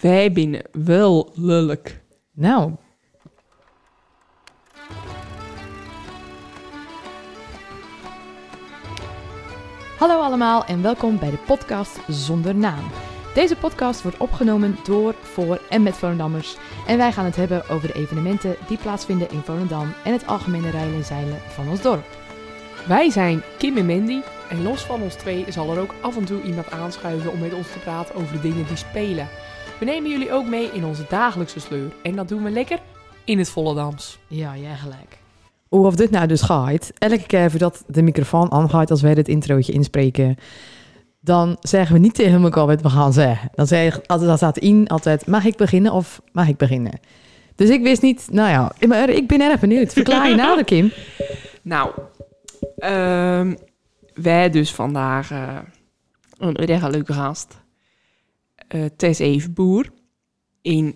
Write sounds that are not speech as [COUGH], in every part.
wij binnen wel lullig. Nou. Hallo allemaal en welkom bij de podcast Zonder Naam. Deze podcast wordt opgenomen door, voor en met Volendammers. En wij gaan het hebben over de evenementen die plaatsvinden in Volendam en het algemene rijden en zeilen van ons dorp. Wij zijn Kim en Mandy en los van ons twee zal er ook af en toe iemand aanschuiven om met ons te praten over de dingen die spelen. We nemen jullie ook mee in onze dagelijkse sleur en dat doen we lekker in het Volendams. Ja, jij gelijk. Hoe of dit nou dus gaat, elke keer voordat de microfoon aangaat als wij dit introotje inspreken, dan zeggen we niet tegen elkaar wat we gaan zeggen. Dan zeg ik altijd, dat staat in, altijd, mag ik beginnen of mag ik beginnen? Dus ik wist niet, nou ja, maar ik ben erg benieuwd. Verklaar je nader, [LAUGHS] Kim. Nou, ehm, wij dus vandaag eh, een erg leuke gast. Eh Tess Evenboer. In,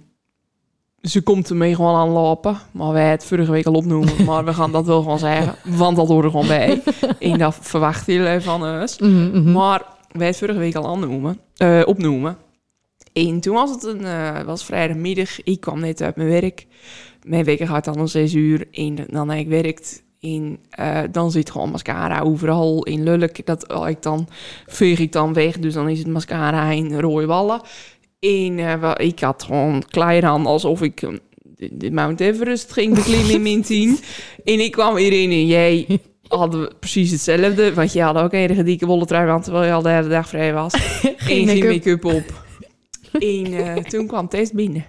ze komt ermee gewoon aanlopen, maar wij het vorige week al opnoemen. [LAUGHS] maar we gaan dat wel gewoon zeggen, want dat hoort er gewoon bij. En dat verwachten jullie van ons. Maar wij het vorige week al aannoemen, eh, opnoemen. En toen was het een, eh, was vrijdagmiddag. Ik kwam net uit mijn werk. Mijn week gaat dan om zes uur. En dan heb ik werkt. En eh, dan zit gewoon mascara overal in lulk. Dat haal ik dan veeg ik dan weg. Dus dan is het mascara in rode wallen. En eh, ik had gewoon klei aan alsof ik eh, de, de Mount Everest ging beklimmen in mijn tien. En ik kwam hierin en jij hadden we precies hetzelfde. Want je had ook een hele dikke wollen trui aan terwijl je al de hele dag vrij was. [LAUGHS] Geen Geen make-up. make-up op. En eh, toen kwam Tess binnen.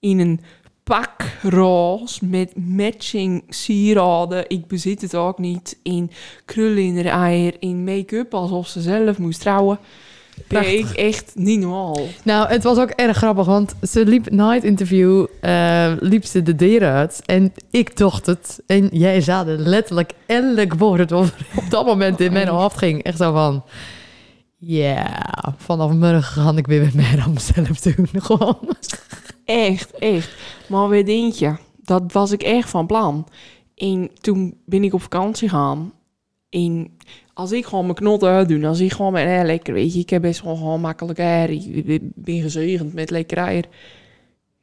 In een pak roze met matching sieraden. Ik bezit het ook niet. In krullen in haar eier. In make-up alsof ze zelf moest trouwen. Ik echt niet normaal. Nou, het was ook erg grappig, want ze liep na het interview, eh, liep ze de deur uit en ik dacht het. En jij er letterlijk elk woord wat [LAUGHS] op dat moment in mijn hoofd ging. Echt zo van, ja, vanaf morgen ga ik weer met mij aan [LAUGHS] mezelf doen. Gewoon. Echt, echt. Maar weet denk je, dat was ik echt van plan. En toen ben ik op vakantie gaan. En als ik gewoon mijn knot uitdoe, als ik gewoon met eh, lekker, weet je, ik heb best wel gewoon makkelijk air. Ik ben gezegend met lekker eier.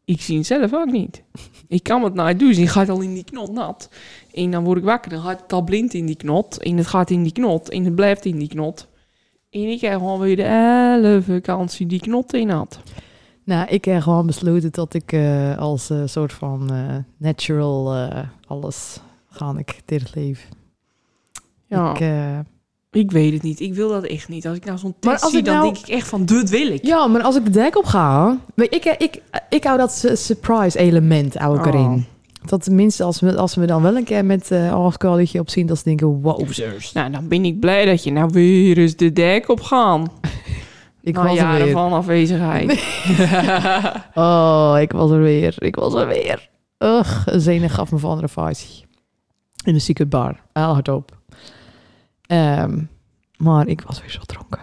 Ik zie het zelf ook niet. Ik kan het nou doen, die gaat al in die knot nat. En dan word ik wakker, dan gaat het al blind in die knot. En het gaat in die knot, en het blijft in die knot. En ik heb gewoon weer de hele vakantie die knot in had. Nou, ik heb gewoon besloten dat ik eh, als eh, soort van eh, natural alles ga ik dit leven. Ja. Ik, Ik weet het niet. Ik wil dat echt niet. Als ik nou zo'n test als zie, ik dan nou- denk ik echt van, dit wil ik. Ja, maar als ik de dek op ga... maar Ik, ik, ik hou dat su- surprise element hou ik Oh. erin. Dat tenminste, als we, als we dan wel een keer met uh, afskaletje op zien... dat ze denken, wow. Nou, dan ben ik blij dat je nou weer eens de dek op gaan. Ik Na was er jaren weer. van afwezigheid. [LAUGHS] Oh, ik was er weer. Ik was er weer. Ugh, een zenig gaf me van andere facie. In een secret bar. Heel hard op. Ehm, maar ik was weer zo dronken.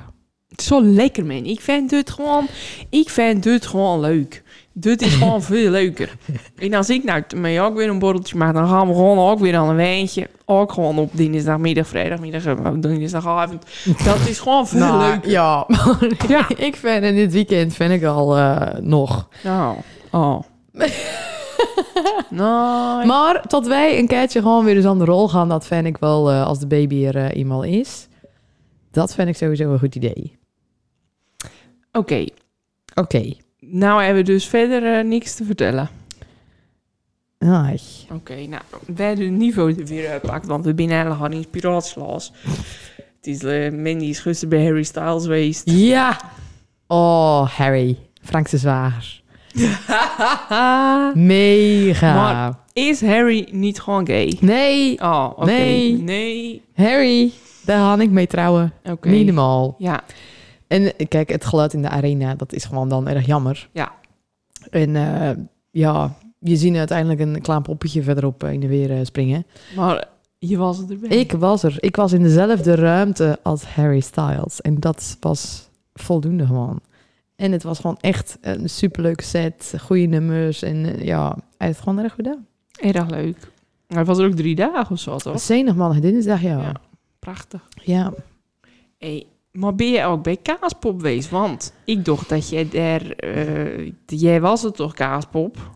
Zo lekker, man. Ik vind dit gewoon, ik vind dit gewoon leuk. Dit is gewoon veel leuker. En als ik nou mee ook weer een borreltje maak, dan gaan we gewoon ook weer aan een wijntje. Ook gewoon op dinsdagmiddag, vrijdagmiddag, eh, dinsdagavond. Dat is gewoon veel Nou, leuker. [LAUGHS] Ja, Ja. ik vind in dit weekend vind ik al eh, nog. Nou, oh. [LAUGHS] nou, Maar tot wij een keertje gewoon weer eens aan de rol gaan, dat vind ik wel, eh, als de baby er eh, eenmaal is. Dat vind ik sowieso een goed idee. oké. Oké. Nou hebben we dus verder eh, niks te vertellen. Ai. Oké, nou, wij hebben het niveau er weer uitpakt, want we zijn eigenlijk al inspiratieloos. Het is, eh Mandy is gisteren bij Harry Styles geweest. Ja! Oh, Harry. Frankse zwager. [LAUGHS] Mega. Maar- is Harry niet gewoon gay? Nee, Oh, oké. Nee. Nee. Harry, daar ga ik mee trouwen. Oké. Minimaal. Ja, En eh, kijk, het geluid in de arena, dat is gewoon dan erg jammer. Ja. En eh, ja, je ziet uiteindelijk een klein poppetje verderop in de weer eh, springen. maar je was erbij. Ik was er. Ik was in dezelfde ruimte als Harry Styles. En dat was voldoende gewoon. En het was gewoon echt een superleuke set. Goede nummers. En eh, ja, hij heeft het gewoon erg gedaan. Erg leuk. Hij was er ook drie dagen of zo, toch? Zenig man, dinsdag, ja. Prachtig. ja. Hey, Maar ben je ook bij Kaaspop geweest? Want ik dacht dat jij daar... eh, jij was het toch, Kaaspop? [LAUGHS]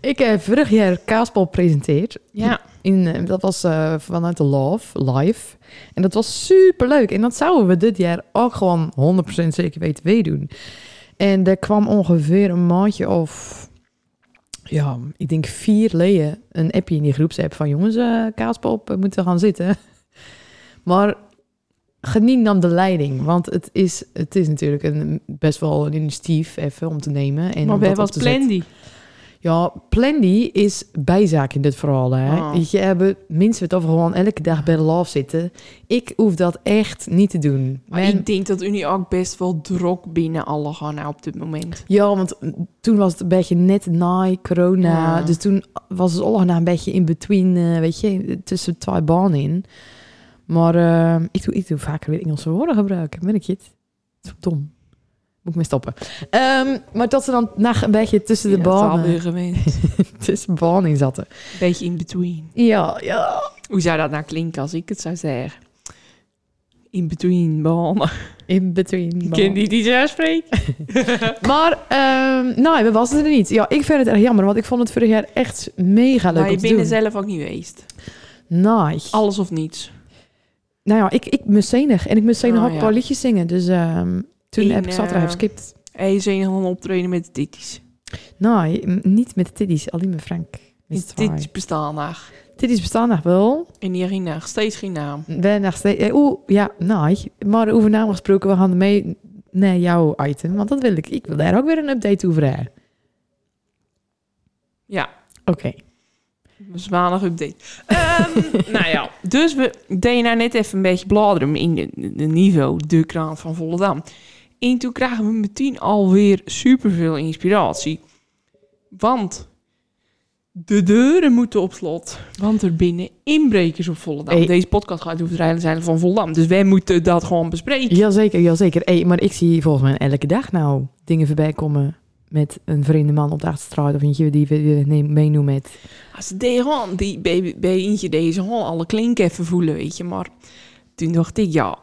Ik heb vorig jaar Kaaspop gepresenteerd. Ja. In, eh, dat was eh, vanuit de Love, live. En dat was super leuk. En dat zouden we dit jaar ook gewoon 100% zeker weten weer doen. En er kwam ongeveer een maandje of... Ja, ik denk vier leden een appje in die groepsapp van... jongens, eh Kaaspop, we moeten gaan zitten. [LAUGHS] Maar geniet dan de leiding. Want het is, het is natuurlijk een, best wel een initiatief even om te nemen. En maar bij te zetten. Plandy. Ja, Plandy is bijzaak in dit verhaal. Hè? Oh. Weet Je mensen het over gewoon elke dag bij de love zitten. Ik hoef dat echt niet te doen. Maar ik denk dat Unie ook best wel drok binnen alle gaan op dit moment. Ja, want toen was het een beetje net na corona. Ja. Dus toen was het allemaal een beetje in between, eh, weet je, tussen twee banen in. Maar eh, ik, doe, ik doe vaker weer Engelse woorden gebruiken. Ben ik het? Dat is dom. Moet ik mee stoppen. Ehm, maar dat ze dan nog een beetje tussen de Ja, banen, [LAUGHS] tussen banen zaten. Beetje in between. Ja, ja. Hoe zou dat nou klinken als ik het zou zeggen? In between banen. In between. Ken die die zo spreken? [LAUGHS] Maar, ehm nou, we was er niet. Ja, ik vind het erg jammer, want ik vond het vorig jaar echt mega leuk Maar je bent er zelf ook niet geweest. Nice. Alles of niets. Nou ja, ik, ik zenig. En ik moest zenig Oh, ook een ja. paar liedjes zingen. Dus ehm, toen In, heb ik zaterdag eh, geskipt. En je optreden met de titties. Nee, m- niet met de tiddies. Alleen met Frank. Titties bestaan nog. Tiddies bestaan nog wel. En die geen naam. Steeds geen naam. We nog steeds... eh, Oeh, ja, nee. Maar over naam gesproken, we gaan mee naar jouw item. Want dat wil ik. Ik wil daar ook weer een update over hebben. Ja, Oké. Zwanig update. Ehm, [LAUGHS] nou ja, dus we deden nou net even een beetje bladeren in de, de niveau, de krant van Volendam. En toen krijgen we meteen alweer superveel inspiratie. Want de deuren moeten op slot. Want er binnen inbrekers op Volendam. Hey. Deze podcast gaat over het rijden zijn van Volendam. Dus wij moeten dat gewoon bespreken. Jazeker, jazeker. Hey, maar ik zie volgens mij elke dag nou dingen voorbij komen met een vreemde man op de achterstraat of eentje die we neem- meenoemen met. Als deden gewoon, die, bij, bij eentje deze gewoon alle klinken even voelen, weet je. Maar toen dacht ik, ja,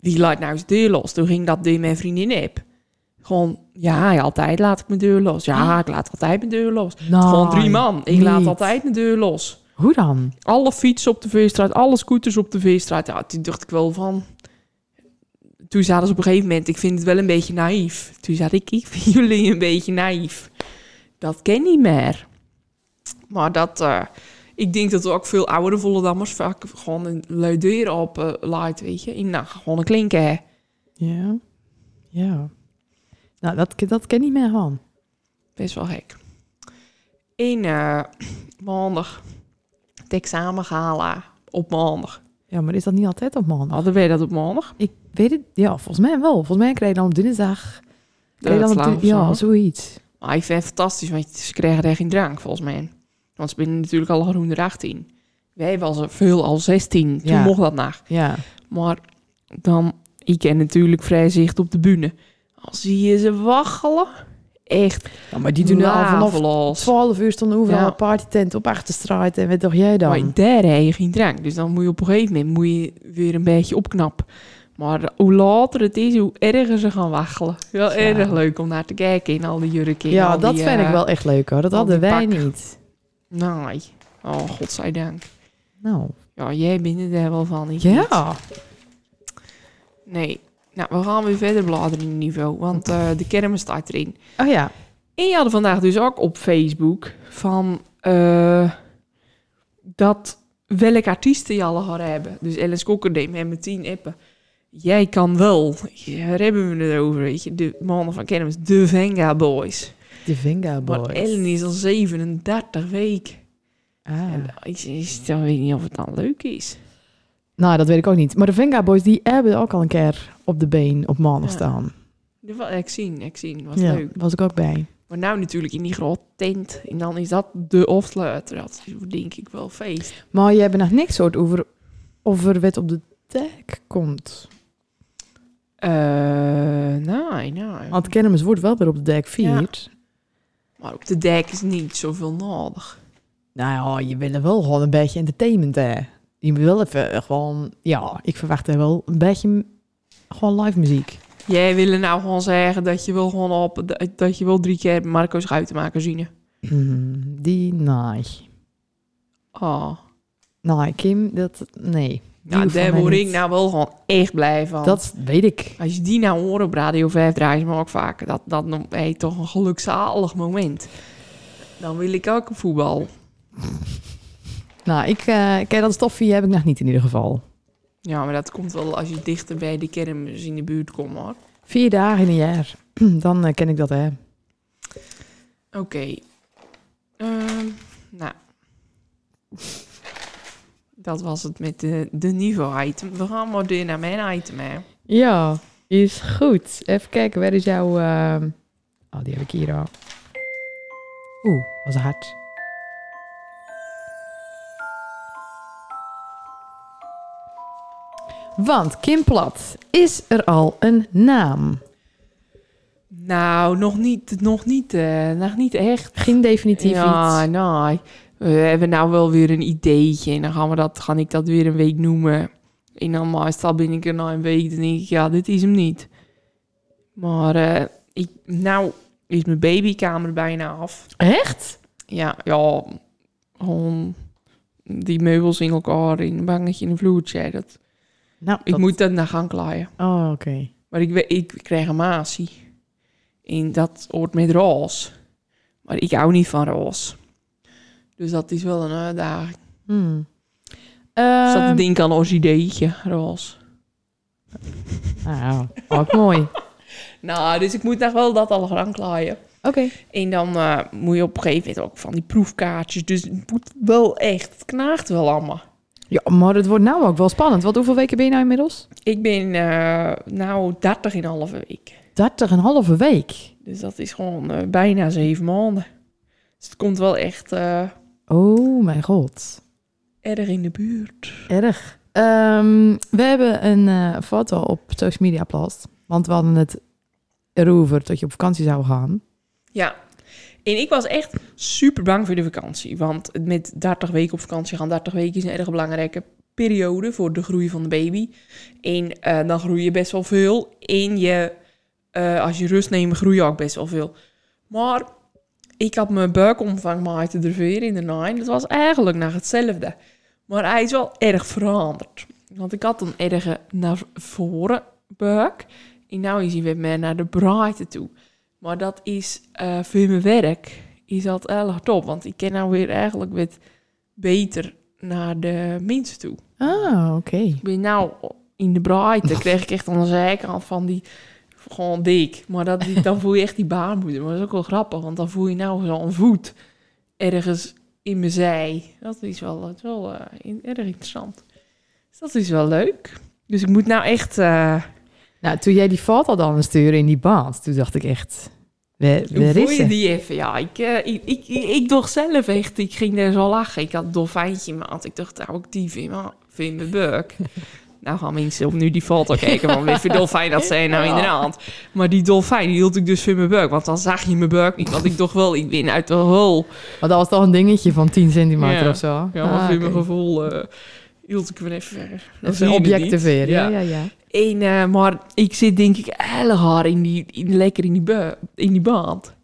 wie laat nou zijn deur los? Toen ging dat deur mijn vriendin heb. Gewoon, ja, altijd laat ik mijn deur los. Ja, ik laat altijd mijn deur los. Gewoon drie man. Ik laat altijd mijn deur los. Hoe dan? Alle fietsen op de Veerstraat, alle scooters op de Veerstraat. Ja, toen dacht ik wel van... Toen zaten ze op een gegeven moment, ik vind het wel een beetje naïef. Toen zei ik, ik vind [LAUGHS] jullie een beetje naïef. Dat ken niet meer. Maar dat, eh, ik denk dat er ook veel oudere Vollendammers vaak gewoon een lui deur op eh laat, weet je. In, nou, gewoon een klinken. Ja. Ja. Nou, dat, dat ken ik meer van. Best wel gek. In eh, [CLEARS THROAT] maandag, het examen gala op maandag. Ja, maar is dat niet altijd op maandag? Hadden wij dat op maandag? Ik weet het, ja, volgens mij wel. Volgens mij krijg je dan op dinsdag. Krijg je dan op ja, zo. zoiets. Maar ik vind het fantastisch, want ze kregen er geen drank, volgens mij. Want ze binnen natuurlijk al groen er 18. Wij was veel al 16, toen Ja. mocht dat nog. Ja. Maar dan, ik ken natuurlijk vrij zicht op de bühne. Als zie je ze waggelen, echt ja. Maar die doen al vanaf laveloos. 12 uur stonden overal Ja. een partytent op Achterstraat. En wat dacht jij dan? Maar daar heb je geen drank. Dus dan moet je op een gegeven moment moet je weer een beetje opknappen. Maar hoe later het is, hoe erger ze gaan waggelen. Wel Ja. erg leuk om naar te kijken in al die jurken. en ja, al dat die, vind ik eh, wel echt leuk hoor. Dat al hadden wij niet. Nee. Oh, godzijdank. Nou, Ja, jij bent er daar wel van. ik niet. ja. Nee. Nou, we gaan weer verder bladeren in het niveau. Want eh, de kermis staat erin. Oh ja. En je hadden vandaag dus ook op Facebook van eh, dat welke artiesten je gaan hebben. Dus Alice Kokker deed met mijn tien appen. Jij kan wel. Daar hebben we het over, weet je. De mannen van Kermis, de Venga Boys. De Venga Maar Boys. Ellen is al 37 weken. Ah. En ik, ik, dan weet niet of het dan leuk is. Nou, dat weet ik ook niet. Maar de Venga Boys, die hebben ook al een keer op de been op maandag Ja. staan. Ik zien, ik zien. Was ja, leuk. was ik ook bij. Maar nou natuurlijk in die grote tent. En dan is dat de afsluiter. Dat is denk ik wel feest. Maar je hebt nog niks soort over of er wat op de dek komt. Eh, nee, nee. Want Kermis wordt wel weer op de dek vierd. Maar op de dek is niet zoveel nodig. Nou ja, je wil er wel gewoon een beetje entertainment hè. je wil even eh, gewoon... Ja, ik verwacht er wel een beetje gewoon live muziek. Jij wil nou gewoon zeggen dat je wil gewoon op... dat- je wil drie keer Marco Schuitenmaker zien. Hmm, die, nee. Oh. Nee, Kim, dat... Nee. Nou, daar word ik nou wel gewoon echt blij van. Dat weet ik. Als je die nou hoort op Radio 5 draaien ze me ook vaak. Dat, dat mij toch een gelukzalig moment. Dan wil ik ook voetbal. [LAUGHS] Nou, ik... kijk, dat stoffie heb ik nog niet in ieder geval. Ja, maar dat komt wel als je dichter bij de kermis in de buurt komt, hoor. Vier dagen in een jaar. [CLEARS THROAT] Dan eh, ken ik dat, hè. Oké. Ehm, nou. Dat was het met de, de niveau-item. We gaan maar door naar mijn item, hè. Ja, is goed. Even kijken, waar is jouw... ehm, Oh, die heb ik hier al. Oeh, was hard. Want Kim Plat, is er al een naam? Nou, nog niet, nog niet, eh, nog niet echt. Geen definitief ja, iets. nee. We hebben nou wel weer een ideetje. En dan gaan, we dat, ga ik dat weer een week noemen. En dan meestal ben ik er na een week. Dan denk ik, ja, dit is hem niet. Maar eh, ik, nou is mijn babykamer bijna af. Echt? Ja, ja, gewoon die meubels in elkaar, in een bangetje in een vloertje. Dat, Nou, Ik dat- moet dat naar gaan klaaien. Oh, oké. Maar ik, we- ik krijg een maasie. En dat hoort met roze. Maar ik hou niet van roze. Dus dat is wel een uitdaging. Hmm. Dus dat Ehm, denk aan een orchideetje, roze. nou, ook mooi. [LAUGHS] Nou, dus ik moet nog wel dat al gaan klaaien. Oké. En dan eh, moet je op een gegeven moment ook van die proefkaartjes. Dus het moet wel echt, het knaagt wel allemaal. Ja, maar het wordt nou ook wel spannend. Want hoeveel weken ben je nou inmiddels? Ik ben eh nou 30 in een halve week. 30 en halve week. Dus dat is gewoon eh, bijna zeven maanden. Dus het komt wel echt Oh mijn god. erg in de buurt. Erg. Ehm, we hebben een eh, foto op social media geplaatst. Want we hadden het erover dat je op vakantie zou gaan. Ja. En ik was echt super bang voor de vakantie. Want met 30 weken op vakantie gaan, 30 weken is een erg belangrijke periode voor de groei van de baby. En eh, dan groei je best wel veel. En je, eh, als je rust neemt, groei je ook best wel veel. Maar ik had mijn buikomvang maar te de veer in de nine. Dat was eigenlijk nog hetzelfde. Maar hij is wel erg veranderd. Want ik had een erge naar voren buik. En nu is hij weer meer naar de breedte toe. Maar dat is eh voor mijn werk is dat erg top. Want ik ken nou weer eigenlijk wat beter naar de mensen toe. Ah, oké. Ik ben nou in de breedte, [LAUGHS] kreeg ik echt aan de zijkant van die gewoon dik. Maar dat, dan voel je echt die baarmoeder. Maar dat is ook wel grappig, want dan voel je nou zo'n voet ergens in mijn zij. Dat is wel, dat is wel in- erg interessant. Dus dat is wel leuk. Dus ik moet nou echt... eh, Nou, toen jij die foto dan stuurde in die band, toen dacht ik echt... Waar, Hoe waar voel je die even? Ja, ik, eh, ik, ik, ik, ik dacht zelf echt, ik ging daar zo lachen. Ik had een dolfijntje in mijn hand. Ik dacht, nou, ik die vind, mijn buk. Nou gaan mensen op nu die foto kijken van wat voor dolfijn dat zijn nou in de hand. Maar die dolfijn, die hield ik dus voor mijn buik. Want dan zag je mijn buik niet. Want ik toch wel, ik ben uit de hol. Maar dat was toch een dingetje van 10 centimeter Ja. of zo? Ja, maar Ah, mijn gevoel eh, hield ik hem even ver. Het niet. objectiveren, ja, ja, ja. En, eh, maar ik zit denk ik heel hard in die, in, lekker in die, bu- in die band.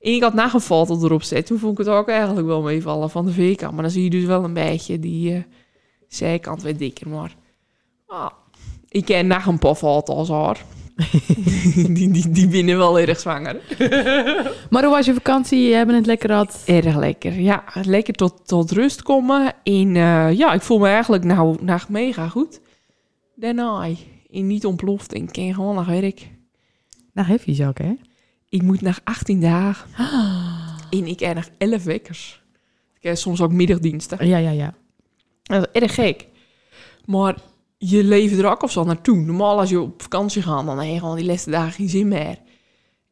En ik had na een foto erop zet. Toen vond ik het ook eigenlijk wel meevallen van de veerkant. Maar dan zie je dus wel een beetje die eh, zijkant weer dikker. Maar ah, ik ken nog een paar foto's haar. [LAUGHS] die, die, die binnen wel erg zwanger. [LAUGHS] Maar hoe was je vakantie? Je hebben het lekker gehad. Erg lekker. Ja, lekker tot, tot rust komen. En eh, ja, ik voel me eigenlijk nou, nou mega goed. Daarna. En niet ontploft. En ik ken gewoon naar werk. Nou, heavy ook, hè? Ik moet nog 18 dagen. [GASPS] En ik heb nog 11 wekkers. Ik heb soms ook middagdiensten. Ja, ja, ja. Dat is erg gek. Maar je leeft er ook of zo naartoe. Normaal als je op vakantie gaat, dan heb je gewoon die laatste dagen geen zin meer.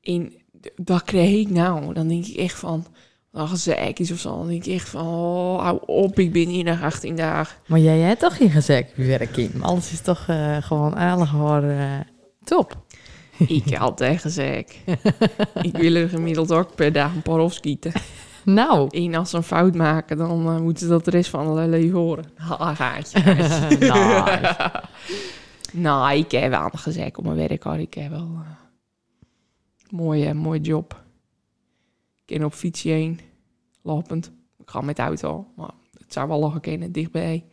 En dat krijg ik nou. Dan denk ik echt van, dan gezeik is of zo. Dan denk ik echt van, oh, hou op, ik ben hier nog 18 dagen. Maar jij hebt toch geen gezegd werk, Kim? Alles is toch eh, gewoon aardig hoor. eh, top. Ik heb altijd gezeik. [LAUGHS] ik wil er gemiddeld ook per dag een paar afschieten. Nou. En als ze een fout maken, dan eh, moeten ze dat de rest van hun leven horen. Ha, gaatje. [LAUGHS] Nice. nou, ik heb wel gezegd op mijn werk, hoor. Ik heb wel een mooie, mooie job. Ik kan op fietsje heen, lopend. Ik ga met de auto, maar het zou wel nog kunnen, dichtbij.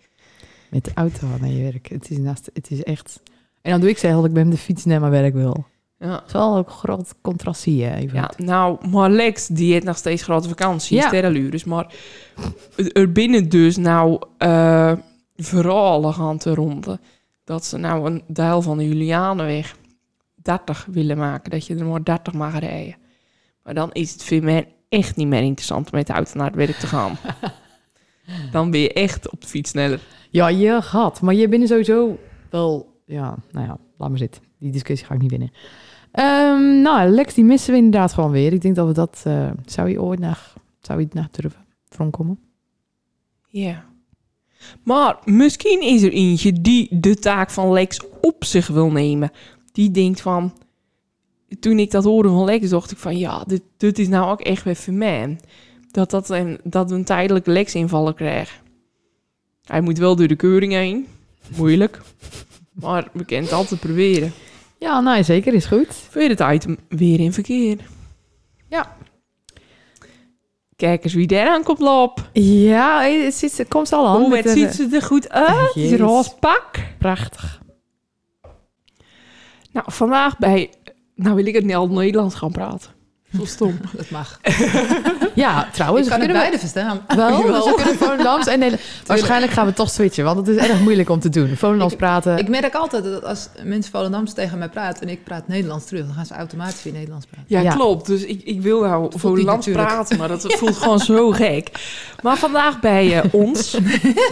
Met de auto naar je werk. Het is, naast, het is echt... En dan doe ik zeggen dat ik met de fiets naar mijn werk wil. Ja. Het is wel ook groot contrast zie je even. Ja, nou, maar Lex, die heeft nog steeds grote vakantie, Ja. sterrenlures. Maar er binnen dus nou eh verhalen gaan te ronden dat ze nou een deel van de Julianenweg 30 willen maken. Dat je er maar 30 mag rijden. Maar dan is het voor mij echt niet meer interessant om met de auto naar het werk te gaan. [LAUGHS] dan ben je echt op de fiets sneller. Ja, je gaat. Maar je bent sowieso wel... Ja, nou ja, laat maar zitten. Die discussie ga ik niet winnen. Ehm, nou, Lex, die missen we inderdaad gewoon weer. Ik denk dat we dat... eh, zou je ooit naar... Zou je naar durven komen? Ja. Maar misschien is er eentje die de taak van Lex op zich wil nemen. Die denkt van... Toen ik dat hoorde van Lex, dacht ik van... Ja, dit, dit is nou ook echt weer voor mij. Dat, dat, een, dat we een tijdelijk Lex-invallen krijgen. Hij moet wel door de keuring heen. Moeilijk. maar we kunnen het altijd proberen. Ja, nou, zeker. Is goed. Weer het item weer in verkeer. Ja. Kijk eens wie daar aan komt lopen. Ja, het, zit, het komt al aan. Hoe het ziet ze er goed uit. Die Jezus. roze pak. Prachtig. Nou, vandaag bij... Nou wil ik het niet al Nederlands gaan praten. Zo stom. [LAUGHS] Dat mag. [LAUGHS] Ja, trouwens. ik kan het kunnen we- beide verstaan. [LAUGHS] Wel, dus we kunnen Volendams en Nederlands. Waarschijnlijk gaan we toch switchen, want het is erg moeilijk om te doen. Volendams praten. Ik merk altijd dat als mensen Volendams tegen mij praten en ik praat Nederlands terug, dan gaan ze automatisch weer Nederlands praten. Ja, Ja. klopt. Dus ik, ik wil nou natuurlijk. praten, maar dat voelt gewoon zo gek. Maar vandaag bij eh, ons,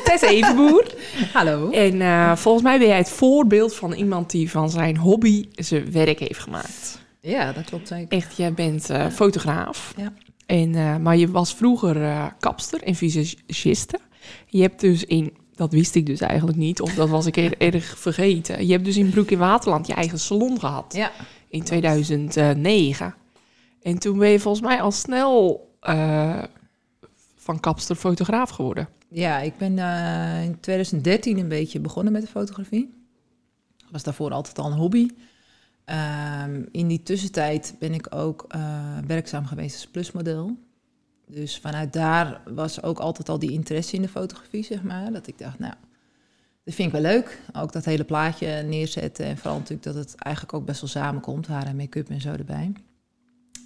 Tess Evenboer. Hallo. En eh, volgens mij ben jij het voorbeeld van iemand die van zijn hobby zijn werk heeft gemaakt. Ja, dat klopt zeker. Echt, jij bent eh, fotograaf. Ja. En, eh, maar je was vroeger eh, kapster en visagiste. Je hebt dus in, dat wist ik dus eigenlijk niet, of dat was ik er, erg vergeten. Je hebt dus in Broek in Waterland je eigen salon gehad Ja, in 2009. En toen ben je volgens mij al snel van kapster fotograaf geworden. ja ik ben in 2013 een beetje begonnen met de fotografie. Was daarvoor altijd al een hobby. Ehm, in die tussentijd ben ik ook eh, werkzaam geweest als plusmodel. Dus vanuit daar was ook altijd al die interesse in de fotografie, zeg maar. Dat ik dacht, nou, dat vind ik wel leuk. Ook dat hele plaatje neerzetten. En vooral natuurlijk dat het eigenlijk ook best wel samenkomt. Haar en make-up en zo erbij.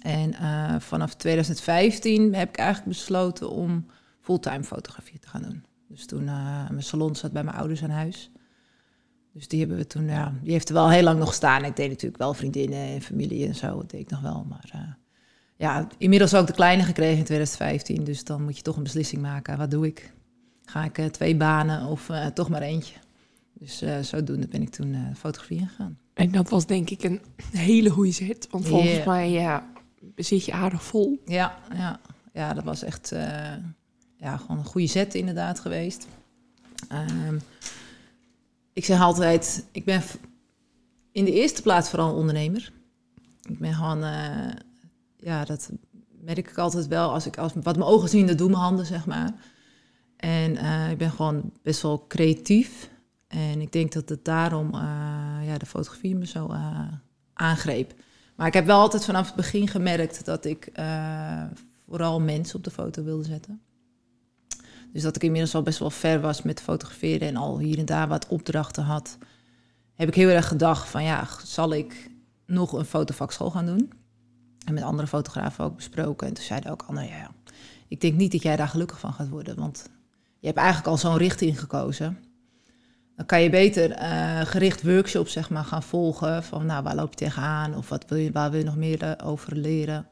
En eh, vanaf 2015 heb ik eigenlijk besloten om fulltime fotografie te gaan doen. Dus toen, eh, mijn salon zat bij mijn ouders aan huis. Dus die hebben we toen, ja, die heeft er wel heel lang nog gestaan. Ik deed natuurlijk wel vriendinnen en familie en zo, dat deed ik nog wel. Maar eh, ja, inmiddels ook de kleine gekregen in 2015. Dus dan moet je toch een beslissing maken. Wat doe ik? Ga ik eh, twee banen of eh, toch maar eentje? Dus zodoende ben ik toen fotografie ingegaan. En dat was denk ik een hele goede zet. Want volgens mij ja, zit je aardig vol. Ja, ja, ja dat was echt ja, gewoon een goede zet inderdaad geweest. Ehm, ik zeg altijd, ik ben in de eerste plaats vooral ondernemer. Ik ben gewoon, eh, ja, dat merk ik altijd wel. Als ik, als, wat mijn ogen zien, dat doen mijn handen, zeg maar. En eh, ik ben gewoon best wel creatief. En ik denk dat het daarom eh, ja, de fotografie me zo aangreep. Maar ik heb wel altijd vanaf het begin gemerkt dat ik vooral mensen op de foto wilde zetten. Dus dat ik inmiddels al best wel ver was met fotograferen en al hier en daar wat opdrachten had. Heb ik heel erg gedacht van ja, zal ik nog een fotovakschool gaan doen? En met andere fotografen ook besproken. En toen zeiden ook anderen, ja, ik denk niet dat jij daar gelukkig van gaat worden. Want je hebt eigenlijk al zo'n richting gekozen. Dan kan je beter eh, gericht workshops zeg maar, gaan volgen. Van nou, waar loop je tegenaan? Of wat wil je, waar wil je nog meer eh, over leren?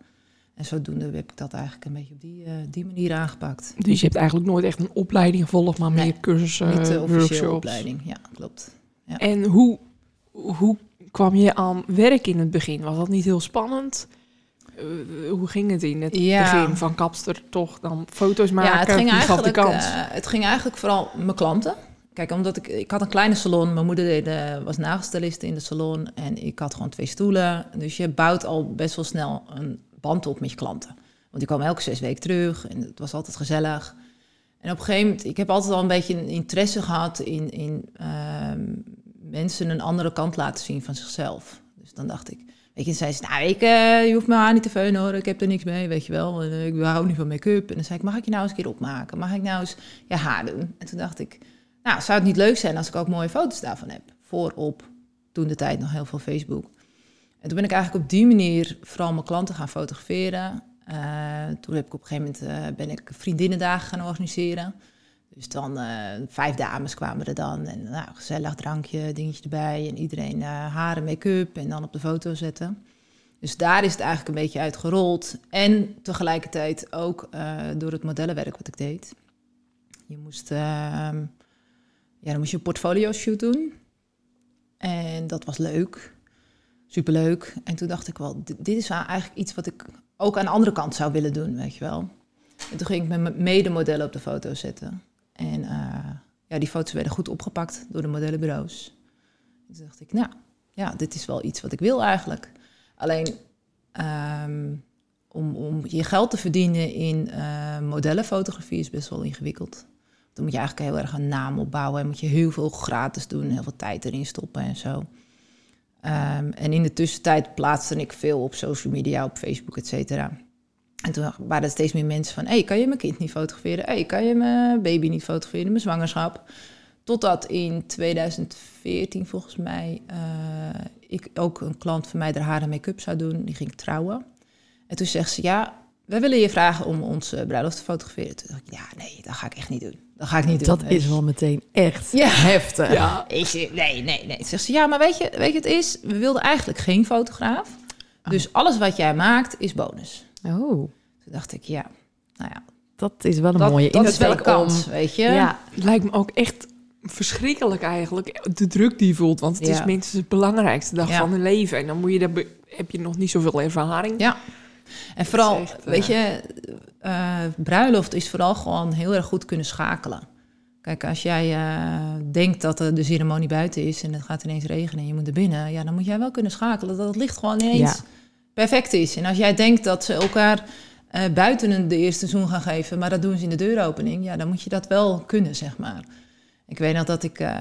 En zodoende heb ik dat eigenlijk een beetje op die, eh, die manier aangepakt. Dus je hebt eigenlijk nooit echt een opleiding gevolgd, maar Nee, meer cursussen, Niet de officiële workshops. opleiding. Ja, klopt. En hoe, hoe kwam je aan werk in het begin? Was dat niet heel spannend? Eh, hoe ging het in het Ja. begin van kapster toch dan foto's maken? ja, het ging, eigenlijk, de kans? eh, het ging eigenlijk vooral mijn klanten. Kijk, omdat ik, ik had een kleine salon. Mijn moeder deed, eh, was nagelstyliste in de salon. En ik had gewoon twee stoelen. Dus je bouwt al best wel snel een band op met je klanten. Want die kwam elke zes weken terug en het was altijd gezellig. En op een gegeven moment, ik heb altijd al een beetje een interesse gehad in, in ehm, mensen een andere kant laten zien van zichzelf. Dus dan dacht ik, weet je, dan zei ze, nou, ik, eh, je hoeft mijn haar niet te veunen hoor, ik heb er niks mee, weet je wel. En, eh, ik hou niet van make-up. En dan zei ik, mag ik je nou eens een keer opmaken? Mag ik nou eens je haar doen? En toen dacht ik, nou, zou het niet leuk zijn als ik ook mooie foto's daarvan heb? Voorop, toen de tijd nog heel veel Facebook. En toen ben ik eigenlijk op die manier vooral mijn klanten gaan fotograferen. Eh, toen heb ik op een gegeven moment eh, ben ik vriendinnendagen gaan organiseren. Dus dan eh, vijf dames kwamen er dan. En nou, gezellig drankje, dingetje erbij. En iedereen uh, haren, make-up en dan op de foto zetten. Dus daar is het eigenlijk een beetje uitgerold. En tegelijkertijd ook door het modellenwerk wat ik deed. Je moest, ehm, ja, dan moest je een portfolio shoot doen. En dat was leuk. Superleuk. En toen dacht ik wel, dit, is eigenlijk iets wat ik ook aan de andere kant zou willen doen, weet je wel. En toen ging ik met mijn medemodellen op de foto zetten. En uh, ja, die foto's werden goed opgepakt door de modellenbureaus. En toen dacht ik, nou, ja, dit is wel iets wat ik wil eigenlijk. Alleen um, om, om je geld te verdienen in uh, modellenfotografie is best wel ingewikkeld. Dan moet je eigenlijk heel erg een naam opbouwen en moet je heel veel gratis doen, heel veel tijd erin stoppen en zo. Um, en in de tussentijd plaatste ik veel op social media, op Facebook, et cetera. En toen waren er steeds meer mensen van... hey, kan je mijn kind niet fotograferen? hey, kan je mijn baby niet fotograferen, mijn zwangerschap? Totdat in 2014 volgens mij... Uh, ik ook een klant van mij haar en make-up zou doen. Die ging trouwen. En toen zegt ze, ja, wij willen je vragen om onze bruiloft te fotograferen. Toen dacht ik, ja, nee, dat ga ik echt niet doen. Dat ga ik niet dat doen. Dat is wel meteen echt ja. heftig. Ja. Ik nee, nee, nee. Zegt ze, ja, maar weet je, weet je, het is... We wilden eigenlijk geen fotograaf. Oh. Dus alles wat jij maakt is bonus. Oh. Toen dacht ik, ja, nou ja. Dat is wel een dat, mooie dat is wel een kans, om, weet je. Ja, het lijkt me ook echt verschrikkelijk eigenlijk, de druk die je voelt. Want het ja. is minstens de belangrijkste dag ja. van hun leven. En dan moet je daar, heb je nog niet zoveel ervaring. Ja. En vooral, echt, weet uh, je, uh, bruiloft is vooral gewoon heel erg goed kunnen schakelen. Kijk, als jij uh, denkt dat de ceremonie buiten is en het gaat ineens regenen en je moet er binnen, ja, dan moet jij wel kunnen schakelen dat het licht gewoon ineens ja. perfect is. En als jij denkt dat ze elkaar uh, buiten de eerste zoen gaan geven, maar dat doen ze in de deuropening, ja, dan moet je dat wel kunnen, zeg maar. Ik weet nog dat ik uh, op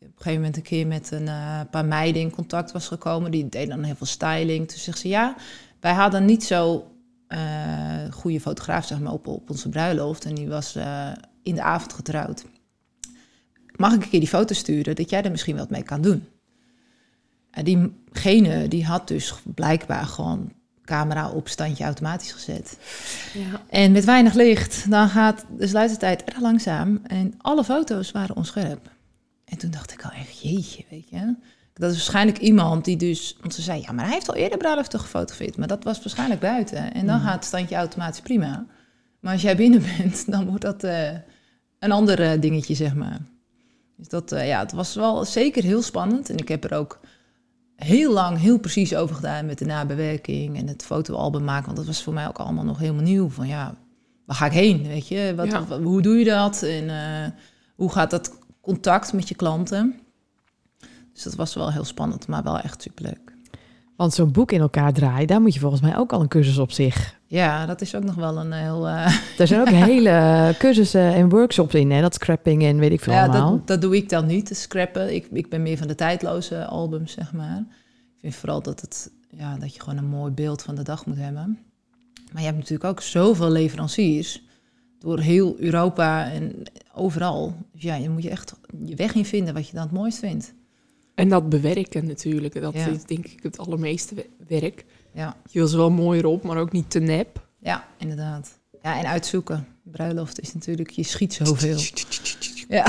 een gegeven moment een keer met een paar meiden in contact was gekomen, die deden dan heel veel styling. Toen zegt ze, ja, wij hadden niet zo goede fotograaf zeg maar, op, op onze bruiloft. En die was uh, in de avond getrouwd. Mag ik een keer die foto sturen, dat jij er misschien wat mee kan doen? En diegene die had dus blijkbaar gewoon camera op standje automatisch gezet. Ja. En met weinig licht, dan gaat de sluitertijd erg langzaam. En alle foto's waren onscherp. En toen dacht ik al echt, jeetje, weet je... Dat is waarschijnlijk iemand die dus... Want ze zei, ja, maar hij heeft al eerder bruiloften gefotografeerd. Maar dat was waarschijnlijk buiten. En dan mm. gaat het standje automatisch prima. Maar als jij binnen [LAUGHS] bent, dan wordt dat uh, een ander uh, dingetje, zeg maar. Dus dat, uh, ja, het was wel zeker heel spannend. En ik heb er ook heel lang heel precies over gedaan met de nabewerking en het fotoalbum maken. Want dat was voor mij ook allemaal nog helemaal nieuw. Van ja, waar ga ik heen, weet je? Wat, Ja. wat- hoe doe je dat? En hoe gaat dat contact met je klanten? Dus dat was wel heel spannend, maar wel echt superleuk. Want zo'n boek in elkaar draaien, daar moet je volgens mij ook al een cursus op zich. Ja, dat is ook nog wel een heel... eh, Er zijn ook [LAUGHS] hele cursussen en workshops in, hè? Dat scrapping en weet ik veel ja, allemaal. dat, dat doe ik dan niet, scrappen. Ik, ik ben meer van de tijdloze albums, zeg maar. Ik vind vooral dat, het, ja, dat je gewoon een mooi beeld van de dag moet hebben. Maar je hebt natuurlijk ook zoveel leveranciers door heel Europa en overal. Dus ja, je moet je echt je weg in vinden wat je dan het mooist vindt. En dat bewerken natuurlijk, dat Ja. is denk ik het allermeeste we- werk. Ja, Je wil ze wel mooi erop, maar ook niet te nep. ja inderdaad. Ja, en uitzoeken. Bruiloft is natuurlijk, je schiet zoveel. [LAUGHS] Ja,